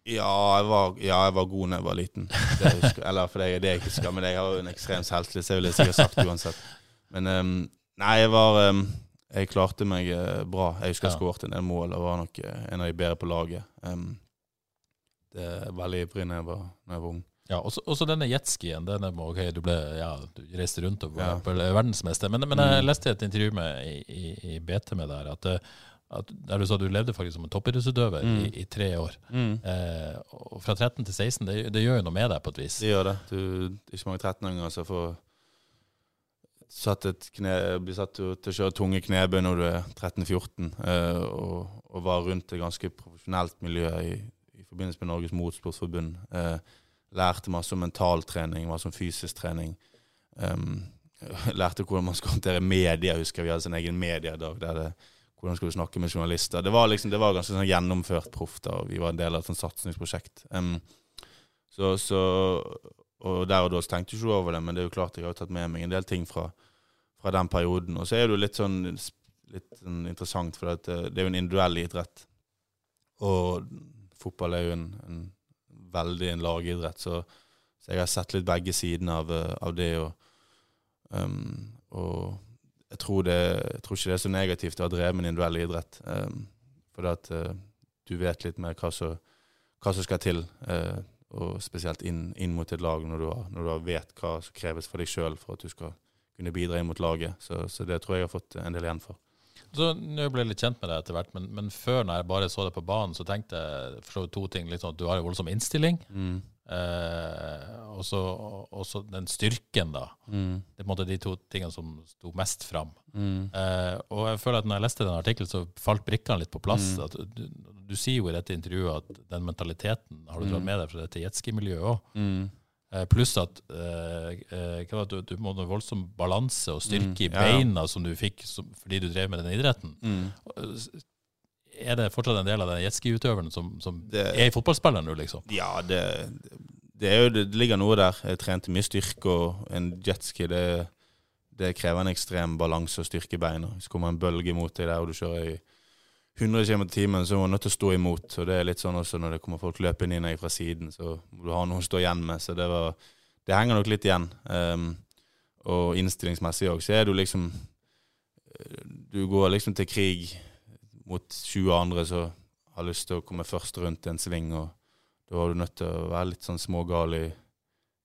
Ja jeg, var, ja, jeg var god da jeg var liten. Det husker, eller for det, det jeg ikke husker, men jeg har jo en ekstrem selvtillit, så jeg ville sikkert sagt uansett. Men um, nei, jeg var um, Jeg klarte meg uh, bra. Jeg husker jeg skåret en del mål og var nok uh, en av de bedre på laget. Um, det er veldig ivrig da jeg, jeg var ung. Ja, og så denne jetskien. Denne, okay, du ble, ja, du reiste rundt og var ja. verdensmester. Men, men, jeg mm. leste et intervju med, i, i, i, BT med der at, at der du sa du levde faktisk som en toppidrettsutøver mm. i, i, tre år. Mm. Eh, og fra 13 til 16, det, det, gjør jo noe med deg på et vis. Det gjør det. Du, ikke mange 13-åringer som får satt kne, blir satt til, til å kjøre tunge knebøy når du er 13-14, eh, og, og, var rundt et ganske profesjonelt miljø i, i forbindelse med Norges Motorsportforbund. Eh, Lærte masse om mentaltrening, masse om fysisk trening. Um, lærte hvordan man skal håndtere media. husker Vi hadde en egen mediedag. der det, Hvordan skulle du snakke med journalister. Det var, liksom, det var ganske sånn gjennomført proff. og Vi var en del av et sånt satsingsprosjekt. Um, så, så, og der og da tenkte jeg ikke over det, men det er jo klart jeg har tatt med meg en del ting fra, fra den perioden. Og så er det jo litt sånn, litt sånn interessant, for det, det er jo en individuell idrett. Og fotball er jo en, en veldig en lagidrett. Så, så, jeg har sett litt begge sidene av, eh, av, det. Og, um, og jeg, tror det, jeg, tror ikke det er så negativt å ha drevet med en individuell idrett. Um, for at uh, du vet litt mer hva som, hva som skal til. Uh, og spesielt inn, inn, mot et lag, når du, har, når du vet hva som kreves for deg sjøl for at du skal kunne bidra inn mot laget. Så, så det tror jeg jeg har fått en del igjen for. Så Nå ble jeg litt kjent med deg etter hvert, men, men, før når jeg bare så deg på banen, så tenkte jeg for to ting. Liksom, at du har en voldsom innstilling. Mm. Eh, og så den styrken, da. Mm. Det er på en måte de to tingene som sto mest fram. Mm. Eh, og jeg føler at når jeg leste den artikkelen, så falt brikkene litt på plass. Mm. Du, du, sier jo i dette intervjuet at den mentaliteten har du dratt mm. med deg fra dette jetski-miljøet òg. Eh, pluss at uh, uh, du, du, må ha voldsom balanse og styrke mm, i beina ja. som du fikk som, fordi du drev med den idretten. Er det fortsatt en del av den jetski-utøveren som, som det, er i fotballspilleren nå, liksom? Ja, det, det, jo, det, ligger noe der. Jeg trente mye styrke, og en jetski det, det krever en ekstrem balanse og styrke i beina. Det kommer en bølge mot deg der, og du kjører i 100 km i timen, så er du nødt til å stå imot. Og det er litt sånn også når det kommer folk løpende inn fra siden, så må du ha noe å stå igjen med. Så det, var, det henger nok litt igjen. Um, og innstillingsmessig òg, så er du liksom Du går liksom til krig mot 20 andre som har lyst til å komme først rundt en sving, og da var du nødt til å være litt sånn smågal i,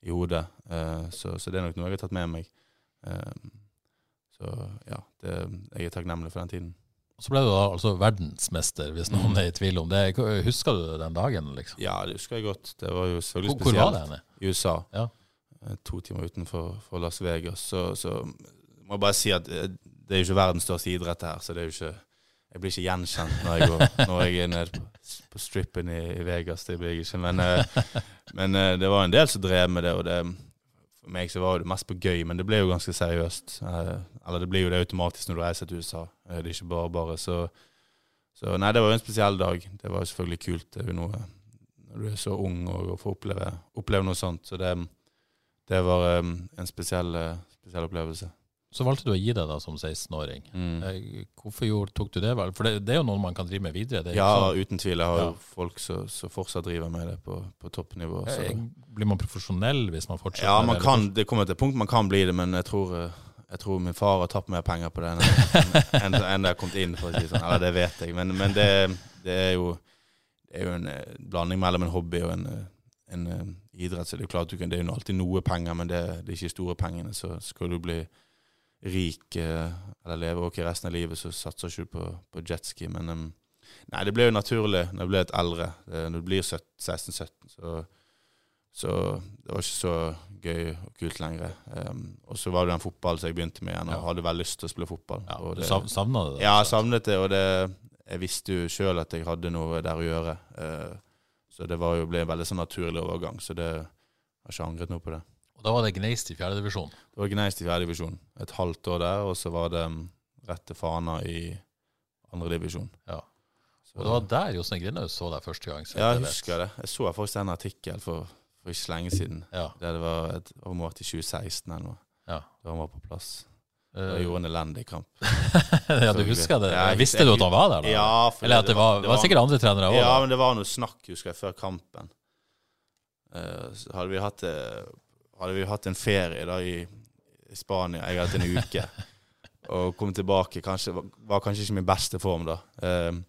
i hodet. Uh, så, så, det er nok noe jeg har tatt med meg. Um, så ja, det, jeg er takknemlig for den tiden. Og så ble du da altså verdensmester, hvis noen mm. er i tvil om det. Husker du den dagen? liksom? Ja, det husker jeg godt. Det var jo selvfølgelig hvor, spesielt. Hvor var det? henne? I USA. Ja. Eh, to timer utenfor Las Vegas. Så, så må jeg bare si at eh, det er jo ikke verdens største idrett her, så det er jo ikke jeg blir ikke gjenkjent når jeg, går, når jeg er nede på, strippen i, i, Vegas. Det blir jeg ikke. Men, eh, men, det var en del som drev med det, og det, for meg så var det mest på gøy, men det ble jo ganske seriøst. Eh, eller det blir jo det automatisk når du reiser til USA. Eh, det er ikke bare bare. Så, så nei, det var jo en spesiell dag. Det var jo selvfølgelig kult. Det er jo noe når du er så ung og får oppleve, oppleve noe sånt. Så det, det var en spesiell, spesiell opplevelse. Så valgte du å gi deg da som 16-åring. Mm. Eh, hvorfor gjorde, tok du det? vel? For det, det, er jo noe man kan drive med videre. ja, sånn. uten tvil. Jeg har ja. jo folk som fortsatt driver med det på, på toppnivå. Ja, blir man profesjonell hvis man fortsetter? Ja, man kan, det kommer til et punkt man kan bli det, men jeg tror, eh, jeg tror min far har tapt mer penger på det enn enn- enn det har kommet inn, for å si det sånn. Eller det vet jeg. Men, men det, det, er jo, det er jo en eh, blanding mellom en hobby og en, eh, en eh, idrett. Så det er jo klart du kan, det er jo alltid noe penger, men det, det er ikke store pengene. Så skal du bli rik eller leve ok resten av livet, så satser ikke du på, på jetski. Men um, nei, det ble jo naturlig når du ble litt eldre. Eh, Når du blir 16-17, så, så det var ikke så gøy og kult lenger. Um, og så var det den fotballen som jeg begynte med igjen, og Ja. hadde veldig lyst til å spille fotball. Ja, og det- du savna det? ja, jeg savnet det, og det, jeg visste jo sjøl at jeg hadde noe der å gjøre. Uh, så det var jo, ble en veldig sånn naturlig overgang, så det jeg har ikke angret noe på det. Og da var det Gneist i fjerdedivisjon. Det var Gneist i fjerdedivisjon. Et halvt år der, og så var det mm, rett til Fana i andredivisjon. Ja. Og det var der Jostein Grindhaug så deg første gang. så Ja, jeg husker det. Jeg så faktisk en artikkel for, for ikke så lenge siden. Ja. Der det var et område i 2016 eller noe. Ja. Da han var på plass. Da Jeg gjorde en elendig kamp. ja, du husker det? Jeg- Visste du at han var der? da? Ja, for Eller at det var, det var sikkert andre trenere òg? Ja, men det var noe snakk, husker jeg, før kampen. Uh, hadde vi hatt eh, Hadde vi hatt en ferie da i, Spania, jeg hadde hatt en uke, og kom tilbake kanskje, var, kanskje ikke min beste form da. Um,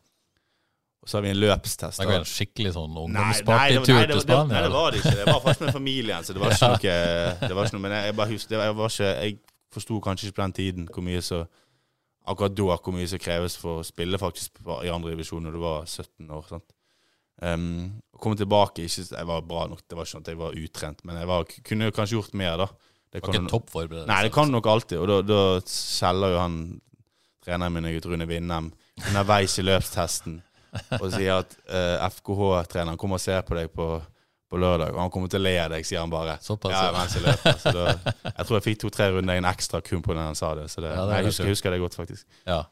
og så har vi en løpstest. Det var en skikkelig sånn ungdomspartytur til Spania? nei, det var det ikke. Det var faktisk med familien, så det var ikke noe, det var ikke noe Men jeg, bare husker, det var, jeg var ikke Jeg forsto kanskje ikke på den tiden hvor mye så Akkurat da hvor mye som kreves for å spille faktisk i andre divisjon når du var 17 år. sant? Um, å komme tilbake ikke, Jeg var bra nok, det var ikke sånn at jeg var utrent, men jeg var, kunne kanskje gjort mer, da. Det var kan- ikke toppforberedelse? Nei, det kan du nok alltid. Og da, da skjeller jo han treneren min, ut, Rune Vindem, underveis i løpstesten og sier at uh, FKH-treneren kommer og ser på deg på, på lørdag, og han kommer til å le av deg, sier han bare. Såpass, ja, mens jeg løper. Så da, jeg tror jeg fikk to-tre runder inn ekstra kun på den han sa det. Så det, Ja, det jeg husker, jeg. husker det godt, faktisk. Ja.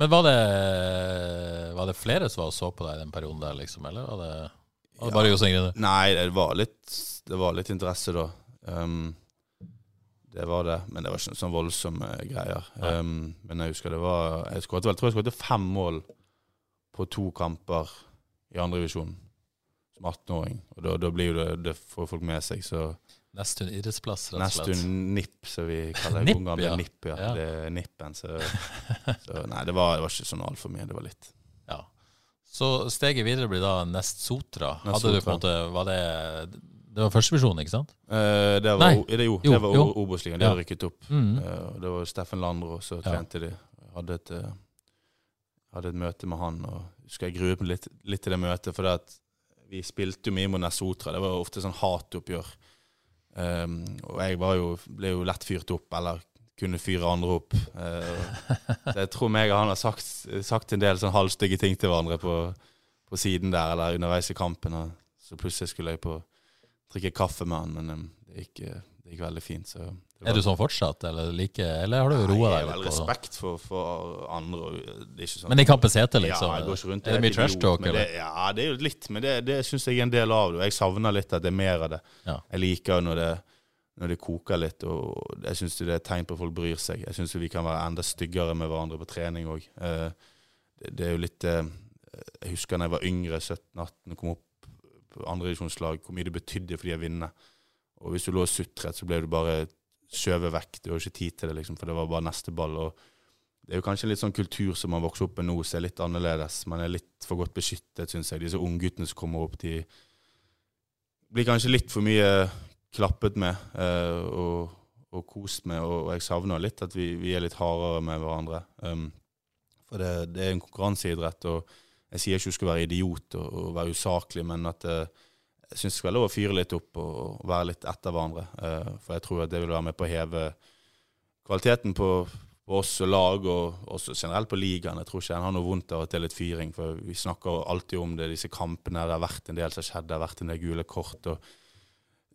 Men var det, var det flere som var og så på deg i den perioden der, liksom? Eller var det, var det bare Jostein Grinde? Nei, det var litt, det var litt interesse da. Um, det var det, men det var ikke sånn voldsomme greier. Um, men jeg husker det var Jeg skåret vel, tror jeg skåret fem mål på to kamper i andredivisjon som 18-åring. Og da, da blir jo det Det får folk med seg, så Nestun idrettsplass, rett og slett. Nestun NIP, som vi kaller NIP, det ja. NIP, ja. Ja. Det er NIP-en. Så, så nei, det var, det var ikke sånn altfor mye. Det var litt. Ja. Så steget videre blir da Nest Sotra. Nest Hadde du på Sotra. en måte Var det Det var førstevisjonen, ikke sant? Eh, det var, Nei. det, jo, Jo, det var Obos-ligaen. De Ja. hadde rykket opp. Mm. Eh, det var Steffen Landro, så Ja. trente de. Hadde et, eh, hadde et møte med han, og husker jeg gruet meg litt, litt til det møtet. For det at vi spilte jo mye mot Sotra, Det var ofte sånn hatoppgjør. Um, og jeg var jo, ble jo lett fyrt opp, eller kunne fyre andre opp. Uh, så jeg tror meg og han har sagt, sagt en del sånn halvstygge ting til hverandre på, på siden der, eller underveis i kampen. Og så plutselig skulle jeg på drikke kaffe med han, men um, det, gikk, det gikk veldig fint. Så Er du sånn fortsatt, eller, like, eller har du roa Jeg deg litt? vel har vel respekt for, for andre. sånn. Men i kampens hete, liksom? Ja, jeg går ikke rundt er det mye trash talk, eller? Det, ja, det er jo litt, men det, det syns jeg er en del av det. Jeg savner litt at det er mer av det. Ja. Jeg liker når det, når det koker litt, og jeg syns det er et tegn på at folk bryr seg. Jeg syns vi kan være enda styggere med hverandre på trening òg. Det, det er jo litt eh, Jeg husker da jeg var yngre, 17-18, og kom opp på andredivisjonslag, hvor mye det betydde for de å vinne. Og hvis du lå og sutret, så ble du bare skjøvet vekk. Du har ikke tid til det, liksom, for det var bare neste ball. og det er jo kanskje litt sånn kultur som man vokser opp med nå, som er litt annerledes. Man er litt for godt beskyttet, syns jeg. Disse ungguttene som kommer opp, de blir kanskje litt for mye klappet med eh, og, og kost med, og, og jeg savner litt at vi, vi er litt hardere med hverandre. Um, for det, det er en konkurranseidrett, og jeg sier ikke du skal være idiot og, og være usaklig, men at eh, jeg syns det skal være lov å fyre litt opp og, være litt etter hverandre. Eh, for jeg tror at det vil være med på å heve kvaliteten på, på oss og lag, og også generelt på ligaen. Jeg tror ikke en har noe vondt av at det er litt fyring, for vi snakker alltid om det, disse kampene. Det har vært en del som har skjedd, det har vært en del gule kort. og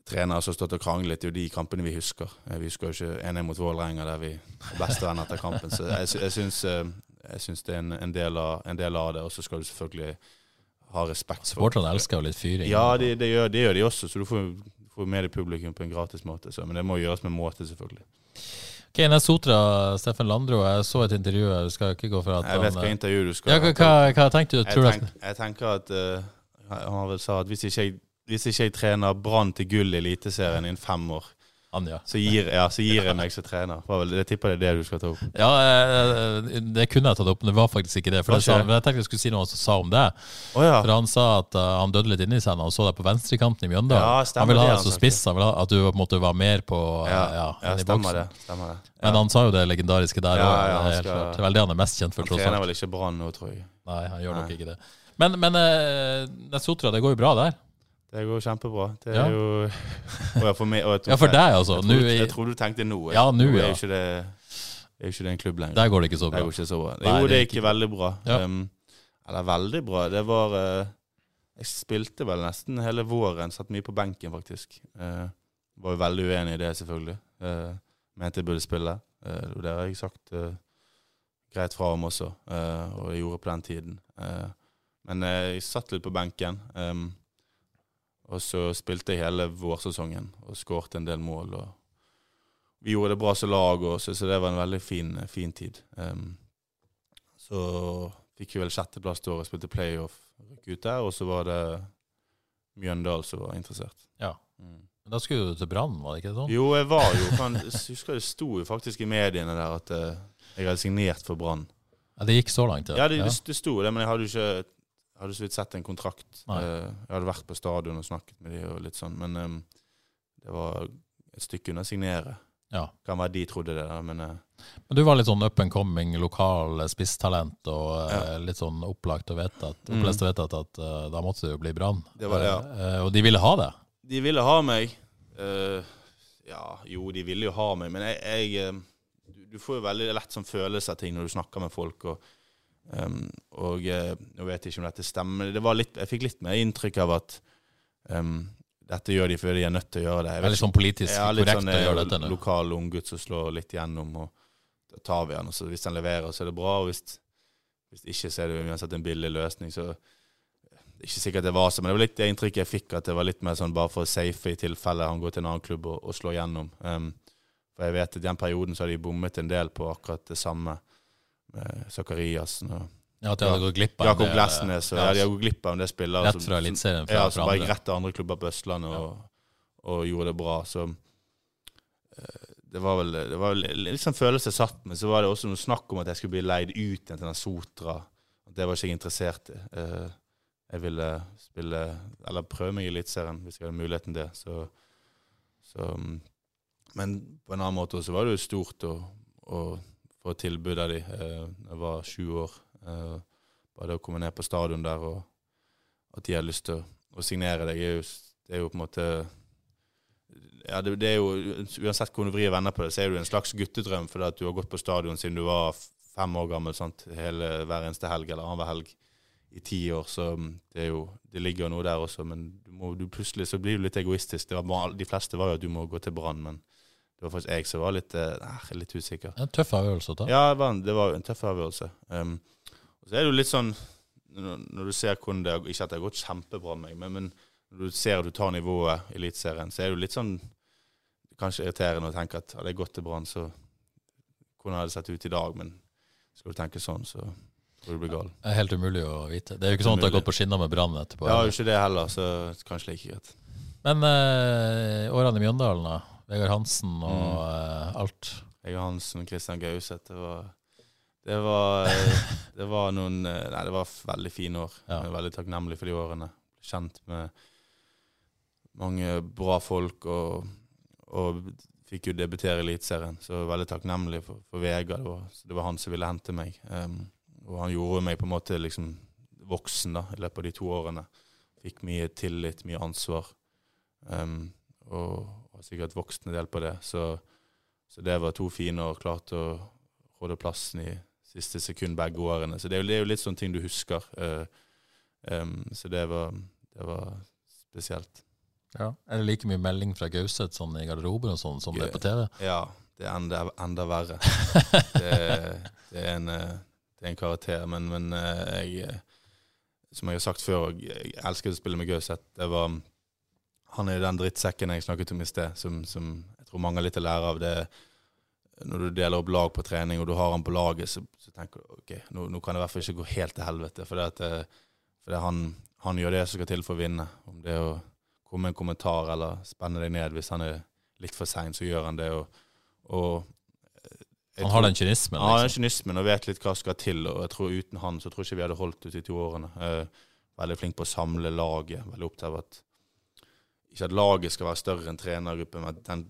Trenere som har stått og kranglet, det er jo de kampene vi husker. Eh, Vi husker jo ikke 1-1 mot Vålerenga, der vi er bestevenn etter kampen. Så jeg, jeg eh, jeg syns det er en, en, del av, en del av det, og så skal du selvfølgelig ha respekt for Supporterne elsker jo litt fyring. Ja, det, det, gjør, det gjør de også, så du får, får med deg publikum på en gratis måte. Så, men det må gjøres med måte, selvfølgelig. Ok, Nest Sotra, Steffen Landro, jeg så et intervju, jeg skal ikke gå for at Jeg vet hva eh, intervju du skal ja, hva, hva, tenkte du? jeg, tenk, jeg tenker at uh, Han vel sa at hvis ikke jeg, hvis ikke jeg trener Brann til gull i Eliteserien innen fem år, Han, ja. Så gir, ja, så gir jeg meg som trener. Jeg tipper det er det du skal ta opp. Ja, eh, det kunne jeg tatt opp, men det var faktisk ikke det. For det sa, men jeg tenkte jeg skulle si noe som sa om det. Oh, ja. For han sa at uh, han døde litt inni seg når han så deg på venstrekanten i Mjøndalen. Ja, stemmer han ville ha deg som spiss, han ville ha, at du på en måte var mer på eh, Ja, ja, ja, stemmer det. Stemmer det. Men han sa jo det legendariske der Ja, ja, han det er skal- Det er vel det han er mest kjent for, Han trener vel ikke Brann nå, tror jeg. Nei, han gjør nok ikke det. Men, men uh, Sotra, det går jo bra der. Det går kjempebra. Det er Ja. jo og for meg, og jeg Ja, for deg, altså. Jeg jeg, jeg tror, du tenkte nå. Ja, nå, er ja. jo ikke det, er ikke det en klubb lenger. Der går det ikke så bra. går ikke så bra. Nei, Jo, det gikk ikke... veldig bra. Ja. Um, eller veldig bra. Det var uh, Jeg spilte vel nesten hele våren. Satt mye på benken, faktisk. Uh, var jo veldig uenig i det, selvfølgelig. Uh, mente jeg burde spille. Og det har jeg sagt greit fra om også, og jeg gjorde på den tiden. Men jeg satt litt på benken. Um, og så spilte jeg hele vårsesongen og skårte en del mål. og vi gjorde det bra som lag, og så, det var en veldig fin, fin tid. Um, så fikk vi vel sjetteplass da året, spilte playoff, ut der, og så var det Mjøndal som var interessert. Ja. Mm. Men da skulle du til Brann, var det ikke sånn? Jo, jeg var jo kan, Jeg husker det sto jo faktisk i mediene der at eh, jeg hadde signert for Brann. Ja, det gikk så langt, Ja, det, det, det sto det, men jeg hadde jo ikke jeg hadde så vidt sett en kontrakt. Nei. Eh, jeg hadde vært på stadion og snakket med de og litt sånn, men um, det var et stykke unna å signere. Ja. Kan være de trodde det, men uh, Men du var litt sånn up and coming, lokal eh, spisstalent og uh, Ja. litt sånn opplagt og vedtatt. Opplest og vedtatt at uh, da måtte det jo bli Brann. Det det, ja. Og de ville ha det. De ville ha meg. Ja, jo, de ville jo ha meg, men jeg, jeg du, du får jo veldig lett sånn følelse av ting når du snakker med folk. Og, em, og eh, nå vet jeg ikke om dette stemmer, det var litt, jeg fikk litt mer inntrykk av at um, dette gjør de fordi de er nødt til å gjøre det. Veldig sånn politisk Ja, korrekt sånn å gjøre eh, dette nå. lokal unggutt som slår litt gjennom, og da tar vi han. Og så hvis han leverer, så er det bra. Og hvis, hvis ikke, så er det uansett en billig løsning. Så er ikke sikkert det var så, men det var litt det inntrykket jeg fikk, at det var litt mer sånn bare for å safe i tilfelle han går til en annen klubb og, og slår gjennom. Um, for jeg vet at i den perioden så har de bommet en del på akkurat det samme med Zakariassen og Ja, at de hadde gått glipp av Jakob Glesnes. Og, ja, de har gått glipp av en del spillere. Rett fra Eliteserien, Ja, som bare gikk rett til andre klubber på Østlandet og, og gjorde det bra. Så eh, det var vel det var vel litt sånn følelse jeg satt med. Så var det også noe snakk om at jeg skulle bli leid ut igjen til den Sotra. Det var ikke jeg interessert i. Eh, Jeg ville spille, eller prøve meg i Eliteserien hvis jeg hadde muligheten til det. Så, så, mm, men på en annen måte så var det jo stort å, å tilbudet de. Eh, Jeg var sju år. Eh, Bare det å komme ned på stadion der og at de hadde lyst til å, signere deg, er jo, det er jo på en måte ja, det, det er jo, Uansett hvordan du vrir og vender på det, så er det jo en slags guttedrøm fordi at du har gått på stadion siden du var fem år gammel sant? Hele, hver eneste helg eller annenhver helg i ti år. Så mm, det, er jo, det ligger jo noe der også, men du må, du plutselig så blir du litt egoistisk. Var, de fleste var jo at du må gå til Brann, men det var faktisk jeg som var litt, eh, eh, litt usikker. En tøff avgjørelse å ta. Ja, det var var en tøff avgjørelse. Um, så er det jo litt sånn når, når du ser hvordan det Ikke at det har gått kjempebra med meg, men, men når du ser at du tar nivået i Eliteserien, så er det jo litt sånn Kanskje irriterende å tenke at hadde jeg gått til Brann, så Hvordan hadde det sett ut i dag? Men skal du tenke sånn, så tror du blir gal. Det er helt umulig å vite. Det er jo ikke sånn at det har gått på skinner med Brann etterpå. Ja, jo ikke det heller, så kanskje like greit. Men eh, årene i Mjøndalen, da. Vegard Hansen og Mm. eh, alt. Vegard Hansen Christian Gauseth, det var det var, eh, det var noen eh, Nei, det var veldig fine år. Ja. Jeg er veldig takknemlig for de årene. Kjent med mange bra folk og, og fikk jo debutere i Eliteserien. Så jeg var veldig takknemlig for, for Vegard. Det det var han som ville hente meg. Um, og han gjorde meg på en måte liksom voksen da, i løpet av de to årene. Fikk mye tillit, mye ansvar. Um, og sikkert vokst en del på det. Så, så det var to fine år. Klarte å råde plassen i siste sekund begge årene. Så det er jo, det er jo litt sånne ting du husker. Em, så det var, det var spesielt. Ja. Er det like mye melding fra Gauseth sånn i garderoben og sånn som det er på TV? Ja, det er enda, enda verre. det, det, er en, det er en karakter. Men, men eh, jeg Som jeg har sagt før, jeg elsker å spille med Gauseth. Det var Han er den drittsekken jeg snakket om i sted, som, som jeg tror mange har litt å lære av. det når du deler opp lag på trening, og du har han på laget, så, så tenker du ok, nå, nå kan det i hvert fall ikke gå helt til helvete. For, det at, eh, for det han, han gjør det som skal til for å vinne. Om det å komme med en kommentar eller spenne deg ned hvis han er litt for sein, så gjør han det. Og, og Han har den kynismen, Liksom. Ja, den kynismen og vet litt hva skal til. Og jeg tror uten han så tror jeg ikke vi hadde holdt ut de to årene. Eh, veldig flink på å samle laget. Veldig opptatt av at ikke at laget skal være større enn trenergruppen, men at den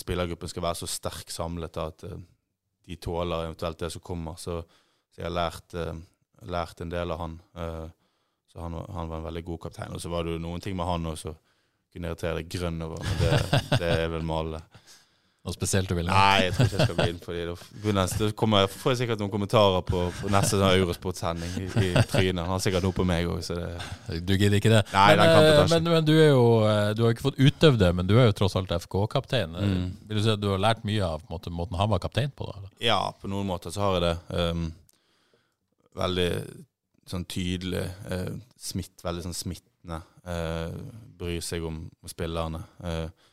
spillergruppen skal være så sterk samlet da, at eh, de tåler eventuelt det som kommer. Så, så jeg har lært, eh, lært en del av han. Eh, så han, han var en veldig god kaptein. Og så var det jo noen ting med han også kunne irritere deg grønn over, men det, det er vel med alle. Noe spesielt du vil nevne? Nei, jeg tror ikke jeg skal gå inn på de. Da kommer, får jeg sikkert noen kommentarer på, på neste sånn Eurosport-sending i, i trynet. Han har sikkert noe på meg òg, så det Du gidder ikke det? Nei, men, den kampen tar eh, men, men du er jo eh, Du har ikke fått utøvd det, men du er jo tross alt FK-kaptein. Mm. Vil du si at du har lært mye av måten, måten han var kaptein på? da? Ja, på noen måter så har jeg det. Um, veldig sånn tydelig uh, smitt, veldig sånn smittende. Uh, bryr seg om, om spillerne. Uh,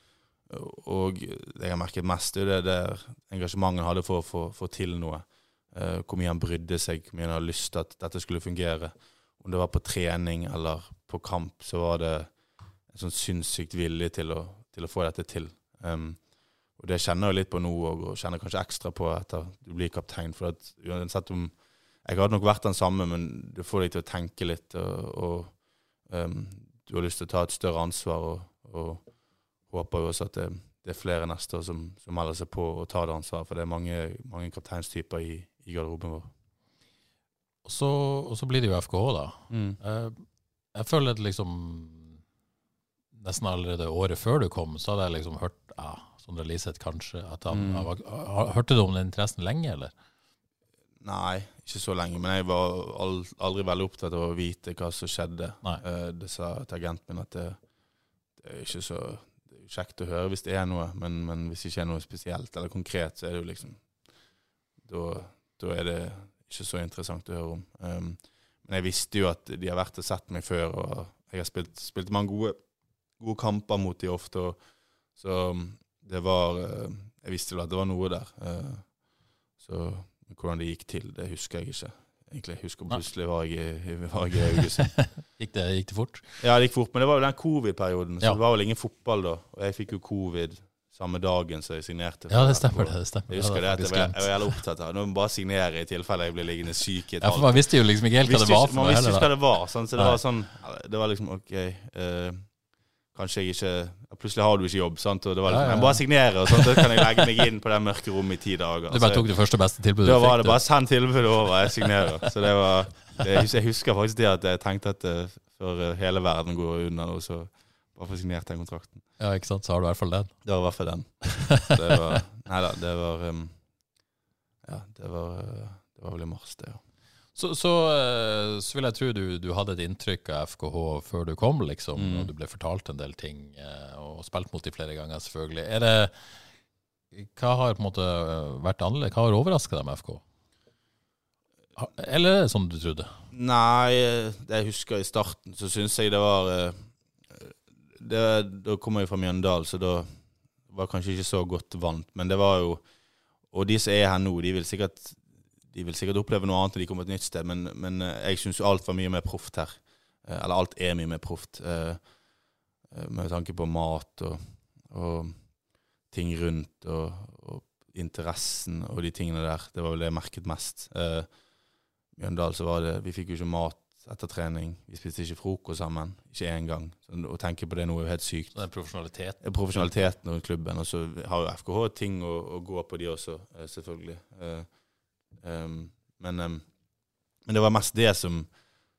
og det jeg merket mest, er det der engasjementet hadde for å få, til noe. Uh, hvor mye han brydde seg, hvor mye han hadde lyst til at dette skulle fungere. Om det var på trening eller på kamp, så var det en sånn sinnssykt vilje til å, til å få dette til. Um, og det kjenner jeg litt på nå òg, og kjenner kanskje ekstra på etter du blir kaptein. For at uansett om Jeg hadde nok vært den samme, men det får deg til å tenke litt, og, og um, du har lyst til å ta et større ansvar. Og, og håper jo også at det, det er flere neste år som, som melder seg på og tar det ansvaret. For det er mange, mange kapteinstyper i, i garderoben vår. Og så, og så blir det jo FKH, da. Mm. jeg føler at liksom Nesten allerede året før du kom, så hadde jeg liksom hørt ja, Sondre Liseth kanskje at han, Mm. var, Hørte du om den interessen lenge, eller? Nei, ikke så lenge. Men jeg var aldri veldig opptatt av å vite hva som skjedde. Nei. Eh, det sa til agenten min at det, det er ikke så kjekt å høre hvis det er noe, men, men hvis det ikke er noe spesielt eller konkret, så er det jo liksom Da, da er det ikke så interessant å høre om. Um, men jeg visste jo at de har vært og sett meg før, og jeg har spilt, spilt mange gode, gode kamper mot de ofte. Og, så um, det var eh, Jeg visste vel at det var noe der. Uh, så hvordan det gikk til, det husker jeg ikke. Egentlig, Jeg husker plutselig var jeg, var jeg i Haugesund. Gikk det, gikk det fort? Ja, det gikk fort, men det var jo den covid-perioden, så Ja. det var vel ingen fotball da. Og jeg fikk jo covid samme dagen som jeg signerte. Ja, det stemmer. det, det stemmer. Jeg husker det, at jeg var, jeg var jævlig opptatt av Nå må jeg bare signere i tilfelle jeg blir liggende syk i et Ja, for Man visste jo liksom ikke helt hva det var for Man noe visste ikke hva det var. Sånn, så det Nei. var sånn Det var liksom OK eh, Kanskje jeg ikke Plutselig har du ikke jobb, sant? og det var liksom ja, Jeg ja. bare signere, og sånn, så kan jeg legge meg inn på det mørke rommet i ti dager. Du bare tok det første beste tilbudet du fikk? da var det bare send tilbudet over, jeg signerer. Så det var det, Jeg husker faktisk det at jeg tenkte at eh, før eh, hele verden går unna nå, så bare få signert den kontrakten. Ja, ikke sant? Så har du i hvert fall den. Det var i hvert fall den. Det var, nei da, det var um, Ja, det var, eh, det var vel i mars, det, ja. Så, så, eh, så vil jeg tro du, du hadde et inntrykk av FKH før du kom, liksom, Mm. og du ble fortalt en del ting, eh, og spilt mot dem flere ganger, selvfølgelig. Er det, hva har på en måte eh, vært annerledes? Hva har overraska deg med FK? Eller er det sånn du trodde? Nei, det jeg husker i starten, så syns jeg det var det, Da kom jeg fra Mjøndalen, så da var jeg kanskje ikke så godt vant. Men det var jo Og de som er her nå, de vil sikkert De vil sikkert oppleve noe annet når de kommer et nytt sted, men, men eh, jeg syns alt var mye mer proft her. Eh, Eller alt er mye mer proft. eh, Med tanke på mat og, og ting rundt og, og interessen og de tingene der. Det var vel det jeg merket mest. Eh, Mjøndal så var det Vi fikk jo ikke mat etter trening. Vi spiste ikke frokost sammen. Ikke én gang. Så å tenke på det nå er jo helt sykt. Den profesjonaliteten? Profesjonaliteten rundt klubben. Og så har jo FKH ting å, å gå på, de også, selvfølgelig. Eh, em, men, um, men det var mest det som,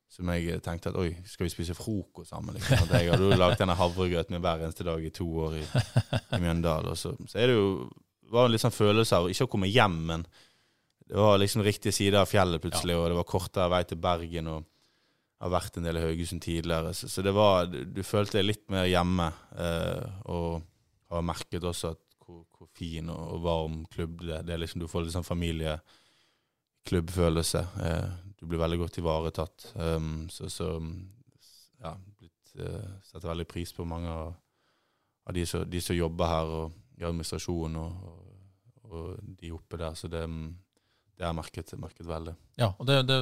som jeg tenkte at oi, skal vi spise frokost sammen? Liksom. At jeg hadde jo lagd denne havregrøten min hver eneste dag i to år i, i Mjøndalen. Og så, så er det jo var en litt sånn følelse av ikke å komme hjem, men det var liksom riktig side av fjellet plutselig, og det var kortere vei til Bergen. og har vært en del i Haugesund tidligere. Så, så det var, du, følte deg litt mer hjemme. Eh, og har merket også at hvor, hvor fin og, og varm klubb det er. Det er liksom, du får litt sånn familieklubbfølelse. Eh, du blir veldig godt ivaretatt. Um, så så ja, blitt, eh, setter veldig pris på mange av, av de, som, de som jobber her og i administrasjonen og, og, og de oppe der. Så det, det jeg merket, merket veldig. Ja, og det, det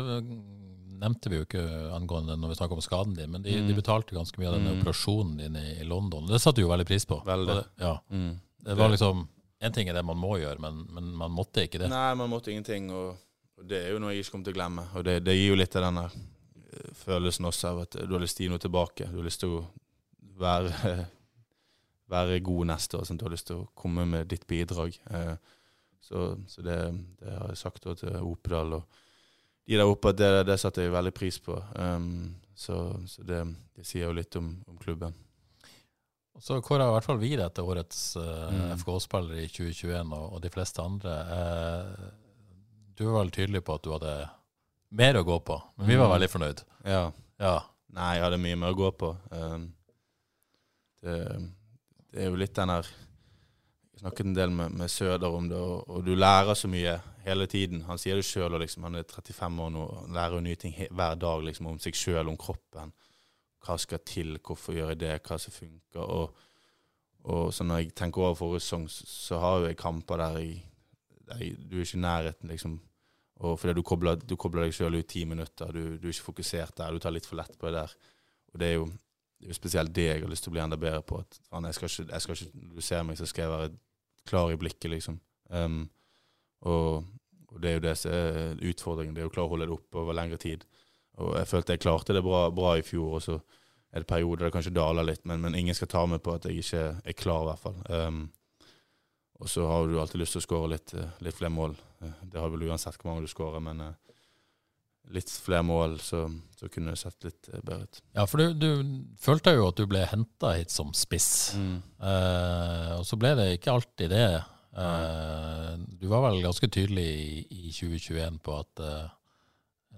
nevnte vi jo ikke angående når vi snakket om skaden din, men de, Mm. de betalte ganske mye av denne Mm. operasjonen din i, i London. Det satte du jo veldig pris på. Veldig. Det, ja, Mm. det var liksom En ting er det man må gjøre, men, men man måtte ikke det. Nei, man måtte ingenting, og, og det er jo noe jeg ikke kommer til å glemme. Og det, det gir jo litt av denne eh, følelsen også av at du har lyst til å gi noe tilbake. Du har lyst til å være, være god neste år. Sånn. Du har lyst til å komme med ditt bidrag. Eh, Så, så det, det har jeg sagt til Opedal og de der oppe at det, det satte jeg veldig pris på. Um, så så det, det sier jo litt om, om klubben. Så kåra i hvert fall vi deg til årets uh, Mm. FK-spiller i 2021, og, og de fleste andre. Eh, du var veldig tydelig på at du hadde mer å gå på, men vi var Mm. veldig fornøyd. Ja. Ja. Nei, jeg hadde mye mer å gå på. Um, det, det er jo litt den her Jeg snakket en del med, med Søder om det, og, og du lærer så mye hele tiden. Han sier det sjøl, liksom, han er 35 år nå og lærer jo nye ting hver dag liksom, om seg sjøl, om kroppen. Hva skal til, hvorfor gjør jeg det, hva som funker. Og, og så når jeg tenker over forrige sesong, så, så har jo jeg kamper der jeg Du er ikke i nærheten, liksom. Og fordi du kobler, du kobler deg sjøl ut ti minutter, du, du er ikke fokusert der, du tar litt for lett på det der. Og det er jo, det er jo spesielt det jeg har lyst til å bli enda bedre på. At, faen, jeg skal ikke, jeg skal ikke, når du ser meg, så skal jeg være klar i blikket, liksom. Um, og, og det er jo det som er utfordringen. Det er å klare å holde det oppe over lengre tid. Og jeg følte jeg klarte det bra, bra i fjor, og så er det perioder der det kanskje daler litt, men, men ingen skal ta meg på at jeg ikke er klar, i hvert fall. Um, og så har du alltid lyst til å skåre litt, eh, litt flere mål. Eh, Det har vel uansett hvor mange du skårer, men eh, litt flere mål, så, så kunne det sett litt bedre ut. ja, for du, du følte jo at du ble henta hit som spiss. Mm. Eh, og så ble det ikke alltid det. Eh, du var vel ganske tydelig i, i 2021 på at eh,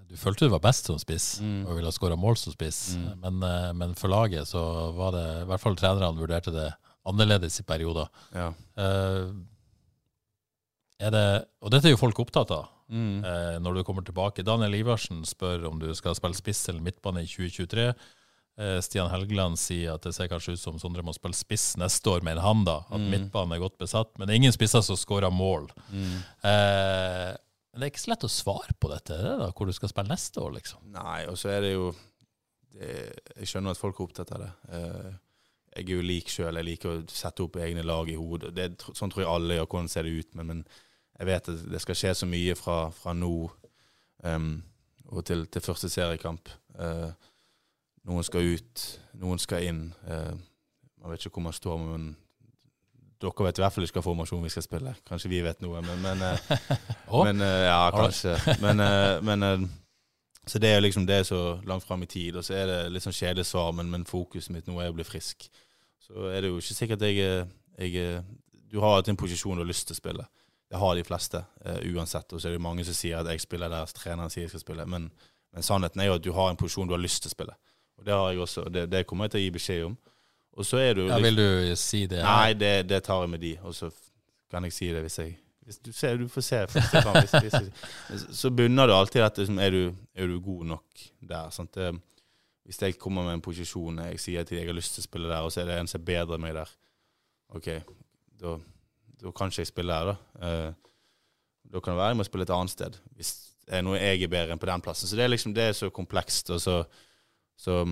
du følte du var best som spiss Mm. og ville skåra mål som spiss, Mm. men, men for laget så var det i hvert fall trenerne vurderte det annerledes i perioder. Ja. Eh, det, og dette er jo folk opptatt av Mm. eh, når du kommer tilbake. Daniel Iversen spør om du skal spille spiss eller midtbane i 2023. Eh, Stian Helgeland sier at det ser kanskje ut som Sondre må spille spiss neste år, mener han da. At Mm. midtbanen er godt besatt. Men det er ingen spisser som skårer mål. Mm. Eh, men det er ikke så lett å svare på dette, det da, hvor du skal spille neste år, liksom. Nei, og så er det jo det, Jeg skjønner at folk er opptatt av det. Eh, jeg er jo lik sjøl. Jeg liker å sette opp egne lag i hodet. Det, sånn tror jeg alle gjør. Hvordan ser det ut? Men, men jeg vet at det skal skje så mye fra, fra nå um, og til, til første seriekamp. Uh, noen skal ut, noen skal inn. Uh, man vet ikke hvor man står, men dere vet i hvert fall ikke hva formasjon vi skal spille. Kanskje vi vet noe, men, men uh, men ja, kanskje. Men, men Så det er liksom det er så langt fram i tid, og så er det litt sånn kjedelig svar, men, men fokuset mitt nå er å bli frisk. Så er det jo ikke sikkert jeg, jeg Du har alltid en posisjon du har lyst til å spille. Det har de fleste, uh, uansett. Og så er det mange som sier at jeg spiller der treneren sier jeg skal spille. Men, men sannheten er jo at du har en posisjon du har lyst til å spille. Og det har jeg også, det, det kommer jeg til å gi beskjed om. Og så er du liksom, Ja, vil du si det? Nei, det, det tar jeg med de, og så kan jeg si det hvis jeg hvis du, ser, du får se første gang. kan, Hvis, hvis, så bunner det alltid i dette som er, du, er du god nok der? Sant? Det, hvis jeg kommer med en posisjon jeg sier at jeg har lyst til å spille der, og så er det en som er bedre enn meg der, OK, da, da kan ikke jeg spille her, da. Eh, da kan det være jeg må spille et annet sted. Hvis det er noe jeg er bedre enn på den plassen. Så det er liksom det er så komplekst, og så, så,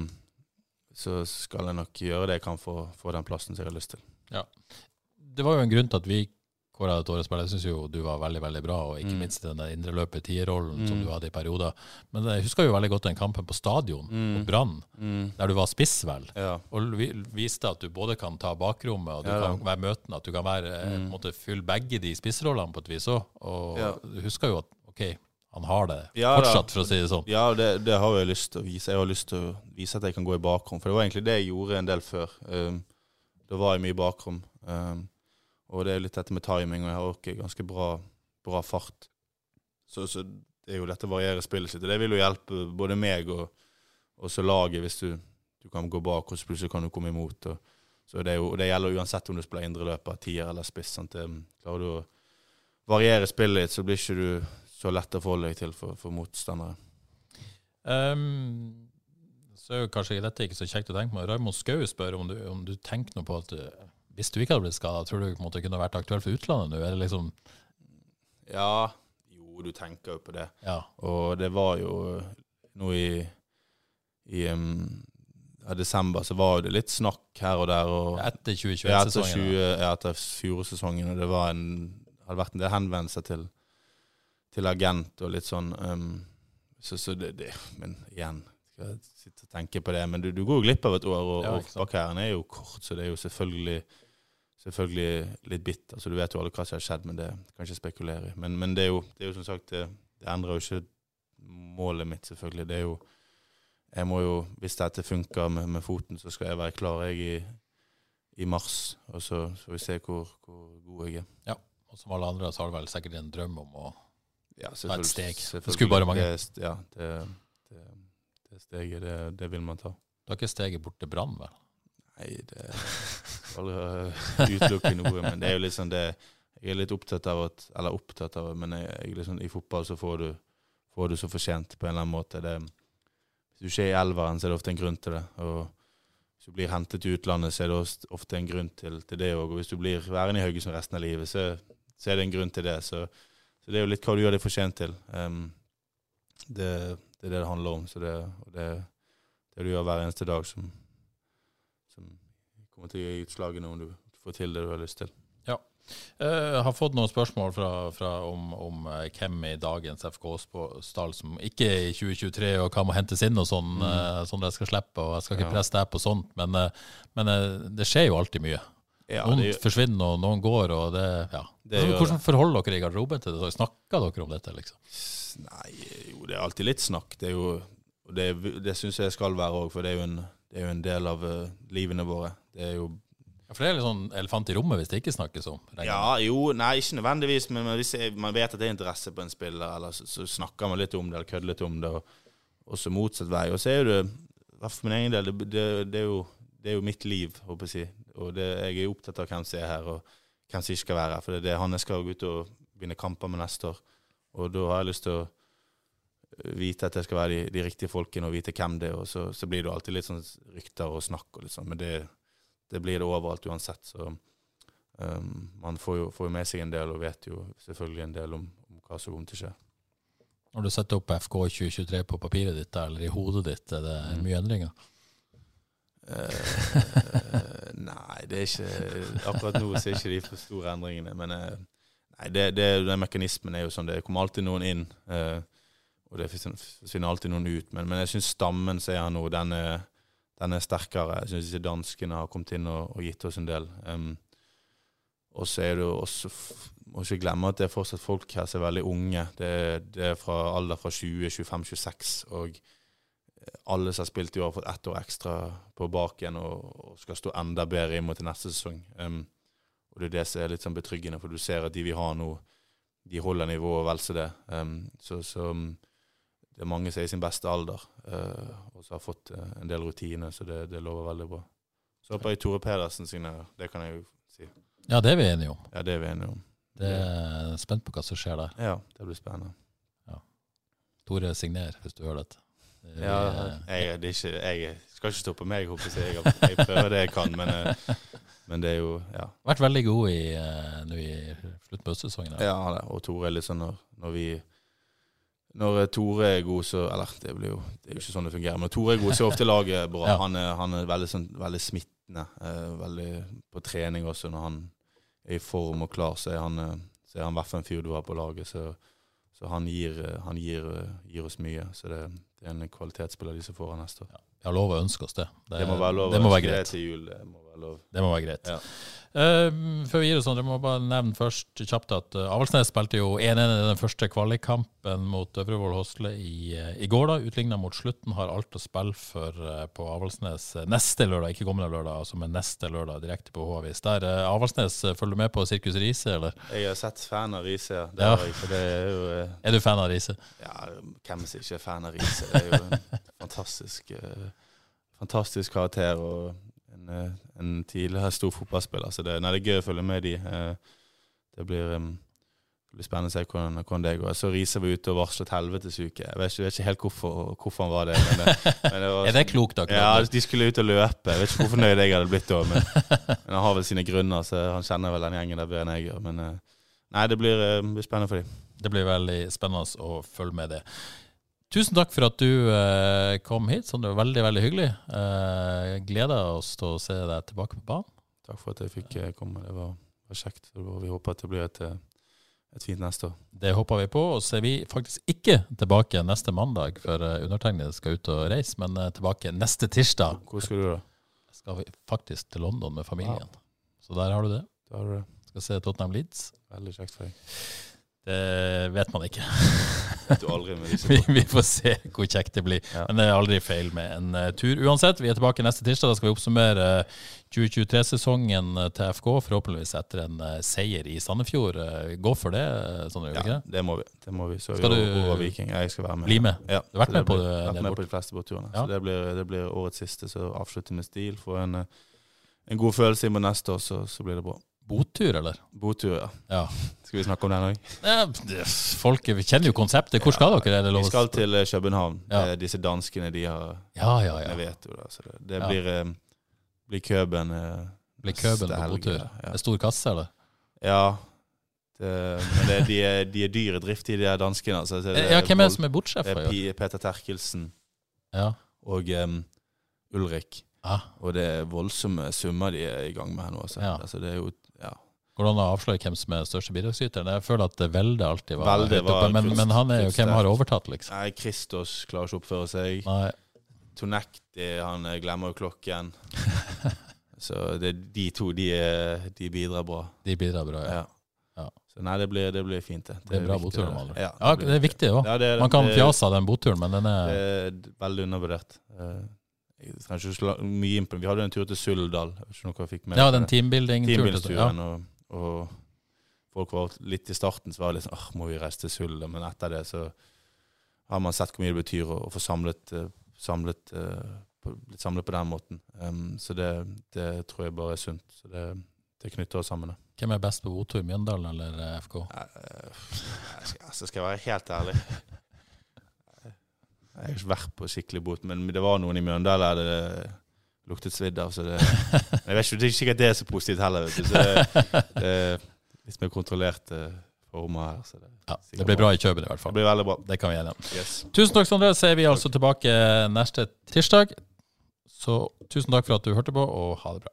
så skal jeg nok gjøre det jeg kan for å få den plassen som jeg har lyst til. Det var jo en grunn til at vi årets spiller. Jeg syns jo du var veldig veldig bra, og ikke Mm. minst den der indreløpet tierrollen som Mm. du hadde i perioder. Men jeg husker jo veldig godt den kampen på stadion Mm. mot Brann, der du var spiss, vel. Ja. Og vi viste at du både kan ta bakrommet og du Ja, kan være møtende, at du kan være, eh, Mm. måte fylle begge de spissrollene på et vis òg. Og Ja. du husker jo at OK, han har det Ja, fortsatt, for å si det sånn. Ja, det, det har jeg lyst til å vise. Jeg har lyst til å vise at jeg kan gå i bakrom. For det var egentlig det jeg gjorde en del før. Um, da var jeg mye i bakrom. Um, og det er litt dette med timing, og jeg har også ganske bra, bra fart. Så, så det er jo dette variere spillet sitt. Og det vil jo hjelpe både meg og, og så laget, hvis du, du kan gå bak, og så plutselig kan du komme imot. Og, så det, jo, det gjelder uansett om du spiller indreløper, tier eller spiss. Sant? Det, klarer du å variere spillet ditt, så blir ikke du så lett å forholde deg til for, for motstandere. Um, så er jo kanskje dette ikke så kjekt å tenke på. Raymond Skau spør om du, om du tenker noe på at uh, hvis du ikke hadde blitt skada, tror du på en måte kunne vært aktuell for utlandet nå? Er det liksom Ja, jo. Du tenker jo på det. Ja. Og det var jo nå i, i um, desember så var det litt snakk her og der. Og, Etter 2021-sesongen. ja, etter fjorårssesongen, og det var en, hadde vært en del henvendelser til, til agent og litt sånn. Um, så, så det, det Men igjen, skal jeg sitte og tenke på det. Men du, du går glipp av et år, og, Ja, og ikke er jo kort, så det er jo selvfølgelig Selvfølgelig litt bitt. altså Du vet jo alle hva som har skjedd, men det kan ikke spekulere i. Men, men det, er jo, det er jo som sagt Det, det endrer jo ikke målet mitt, selvfølgelig. Det er jo jeg må jo, Hvis dette funker med, med foten, så skal jeg være klar jeg i, i mars. Og så får vi se hvor, hvor god jeg er. Ja, Og som alle andre så har du vel sikkert en drøm om å Ja, Ta et steg. Det skulle bare mangle. Det, ja, det, det, det steget, det, det vil man ta. Du har ikke steget bort til Brann, vel? Nei, det aldri utelukke noe, men det er jo litt sånn det Jeg er litt opptatt av at Eller opptatt av Men jeg, jeg liksom, i fotball så får du, får du så fortjent på en eller annen måte. Det, hvis du ikke er i elveren, så er det ofte en grunn til det. Og hvis du blir hentet til utlandet, så er det ofte en grunn til, til det òg. Og hvis du blir værende i Haugesund resten av livet, så, så er det en grunn til det. Så, så det er jo litt hva du gjør deg fortjent til. Um, det, det er det det handler om. Så det, og det, det du gjør hver eneste dag, som kommer til å gi utslaget om du får til det du har lyst til. Ja. Jeg har fått noen spørsmål fra, fra om, om eh, hvem i dagens FK-stall som ikke er i 2023, og hva må hentes inn og sånn, mm. sånn at jeg skal slippe. og Jeg skal ikke presse deg på sånt, men, eh, men eh, det skjer jo alltid mye. Ja, noen det, forsvinner, og noen går, og det Ja. Det gjør Hvordan forholder dere i garderoben til det? Snakker dere om dette, liksom? Nei, jo, det er alltid litt snakk. Det er jo det, det syns jeg skal være òg, for det er jo en, det er jo en del av uh, livene våre. Det er jo Ja, for det er litt sånn elefant i rommet hvis det ikke snakkes om. regner. Ja, jo, nei, ikke nødvendigvis, men hvis man vet at det er interesse på en spiller, eller så, så snakker man litt om det, eller kødder litt om det, og så motsatt vei. Og så er jo det, i hvert fall for min egen del, det, det, det, er jo, det er jo mitt liv, håper jeg å si. Og det, jeg er opptatt av hvem som er her, og hvem som ikke skal være her. For det er det han jeg skal gå ut og vinne kamper med neste år. Og da har jeg lyst til å vite at det skal være de, de riktige folkene, og vite hvem det er. Og så, så blir det alltid litt sånn rykter og snakk, og sånn, men det, det blir det overalt uansett. Så um, man får jo, får jo med seg en del, og vet jo selvfølgelig en del om, om hva som kommer til å skje. Når du setter opp FK 2023 på papiret ditt eller i hodet ditt, er det Mm. mye endringer? uh, nei, det er ikke Akkurat nå så er ikke de for store endringene. Men uh, nei, det, det, den mekanismen er jo sånn. Det kommer alltid noen inn, eh, og det forsvinner alltid noen ut. Men, men jeg syns stammen ser jeg nå, den er, den er sterkere. Jeg syns ikke danskene har kommet inn og, og gitt oss en del. Um, og så er det også Må ikke glemme at det er fortsatt folk her som er veldig unge. Det, det er fra alder fra 20, 25, 26. Og alle som har spilt i år, har fått ett år ekstra på baken og, og skal stå enda bedre inn mot til neste sesong. Um, og det er det som er litt sånn betryggende, for du ser at de vi har nå, de holder nivået vel så det. Um, så så det er mange som er i sin beste alder, uh, og som har fått uh, en del rutine, så det, det lover veldig bra. Så håper jeg Tore Pedersen signerer. Det kan jeg jo si. Ja, det er vi enige om. Ja, det er vi enige om. Det er spent på hva som skjer der. Ja, det blir spennende. Tore signer, hvis du hører dette. Det- Ja, jeg, det ikke, jeg skal ikke stå på meg, håper jeg. Jeg, jeg prøver det jeg kan, men, uh, men det er jo Ja. vært veldig god i, eh, nå i slutten på høstsesongen. Ja, og Tore er litt sånn når, når vi Når eh, Tore er god, så Eller det blir jo Det er jo ikke sånn det fungerer. Men når Tore er god, så er ofte laget bra. Ja. Han, er, han er veldig, sånn, veldig smittende. Eh, veldig på trening også. Når han er i form og klar, så er han, eh, så er han i hvert fall en fyr du har på laget. Så, så han, gir, eh, han gir, gir oss mye. Så det, det er en kvalitetsspiller de som får han neste år. Jeg har lov å ønske oss det. Det, må være lov. å ønske Det til jul. Det må. Det må være greit. Ja. Uh, før vi gir oss sånn, jeg må bare nevne først kjapt at uh, Avaldsnes spilte jo 1-1 i den første kvalikkampen mot Øvrevoll Hosle i, uh, i går. da, Utligna mot slutten. Har alt å spille for eh, på Avaldsnes neste lørdag, ikke kommende lørdag, altså men neste lørdag direkte på H-avis. Der Avaldsnes følger du med på Sirkus Riise, eller? Jeg har sett fan av Riise, ja. Det Ja. jeg, for det er jo Er du fan av Riise? Ja, hvem som ikke er fan av Riise? Det er jo en fantastisk, fantastisk karakter og en, eh, en tidligere stor fotballspiller. Så det, nei, det er gøy å følge med de. Eh, det blir, det blir spennende å se hvordan, hvordan det går. Så Riise var ute og varslet helvetesuke. Jeg vet ikke, vet ikke helt hvorfor, hvorfor han var det. Men det, men det var Er det klokt, da? Ja, de skulle ut og løpe. Jeg vet ikke hvor fornøyd jeg hadde blitt da, men, men han har vel sine grunner, så han kjenner vel den gjengen der bedre enn jeg gjør. Men eh, nei, det blir, eh, blir spennende for dem. det blir veldig spennende å følge med det. Tusen takk for at du eh, kom hit. Sånn, det var veldig veldig hyggelig. Eh, gleder oss til å se deg tilbake på banen. Takk for at jeg fikk eh, komme. Det var, var kjekt. Og vi håper at det blir et, eh, et fint neste år. Det håper vi på. Og så er vi faktisk ikke tilbake neste mandag, for eh, undertegnede skal ut og reise, men tilbake neste tirsdag. Hvor skal du da? Skal vi faktisk til London med familien. Så der har du det. Der har du det. Skal se Tottenham Leeds. Veldig kjekt for deg. Det vet man ikke. Du aldri med disse vi, vi får se hvor kjekt det blir. Ja. Men det er aldri feil med en uh, tur. Uansett, vi er tilbake neste tirsdag. Da skal vi oppsummere uh, 2023-sesongen til FK. Forhåpentligvis etter en uh, seier i Sandefjord. Eh, Gå for det, Sondre? Ja, ikke det? det må vi. Det må vi. Så Skal vi du Viking. Jeg skal være med. Bli med. Ja, Du har vært med på blir- det- vært med bort- på de fleste båtturene. Ja. Så det blir, det blir årets siste, så avslutter med stil. Få en, eh, en god følelse inn på neste år, så, så blir det bra. Botur, eller? Botur, ja. Ja. Skal vi snakke om den òg? ja folk kjenner jo konseptet. Hvor skal dere? Er det lov Vi skal til eh, København. Ja. Disse danskene, de har Ja, ja, Jeg ja. vet jo det. Så det, det Ja. blir, eh, blir Køben eh, Blir Køben på botur? Ja. Det er stor kasse, eller? ja. Det, men det, de, er, de er dyre drift de der danskene. Altså. Ja, hvem er det som er bortsjef? Er Peter Terkelsen Ja. og um, Ulrik. Ah. Og det er voldsomme summer de er i gang med her nå. Altså. Ja. Altså, det er jo ja. Går det an å avsløre hvem som er største bidragsyteren? Jeg føler at Velde alltid var Velde var men, men han er jo hvem har overtatt, liksom? Nei, Kristos klarer ikke å oppføre seg. Nei, Tonekti, han eh, glemmer jo klokken. Så det, de to, de, er- de bidrar bra. de bidrar bra, ja. Ja. Ja. Så nei, det blir, det blir fint, det. Det er bra viktig, det. med andre ord. Ja, Ja, det er viktig òg. Ja, er- Man kan fjase av den boturen, men den er Det er veldig undervurdert. Eh, Jeg trenger ikke så mye inn på Vi hadde en tur til Suldal. Ja, den teambuilding-turen. Ja. Og, og folk var litt i starten så var det litt sånn må vi reise til Suldal? Men etter det så har man sett hvor mye det betyr å, å få samlet, eh, samlet eh, på, blitt samlet på den måten. Um, så det, det tror jeg bare er sunt. Så det, det knytter oss sammen. Hvem er best på Otur, Mjøndalen eller eh, FK? Altså, skal jeg være helt ærlig Jeg har ikke vært på skikkelig bot, men det var noen i Mjøndalen luktet svidd av. Så det, jeg vet ikke, det er ikke sikkert det er så positivt heller. Vet du. Så det, det er litt mer kontrollerte former her. Så det, Ja, det blir bra i Kjøben i hvert det fall. blir veldig bra. Det kan vi gjøre. Yes. Tusen takk, Sondre. Så er vi altså tilbake neste tirsdag. Så tusen takk for at du hørte på, og ha det bra.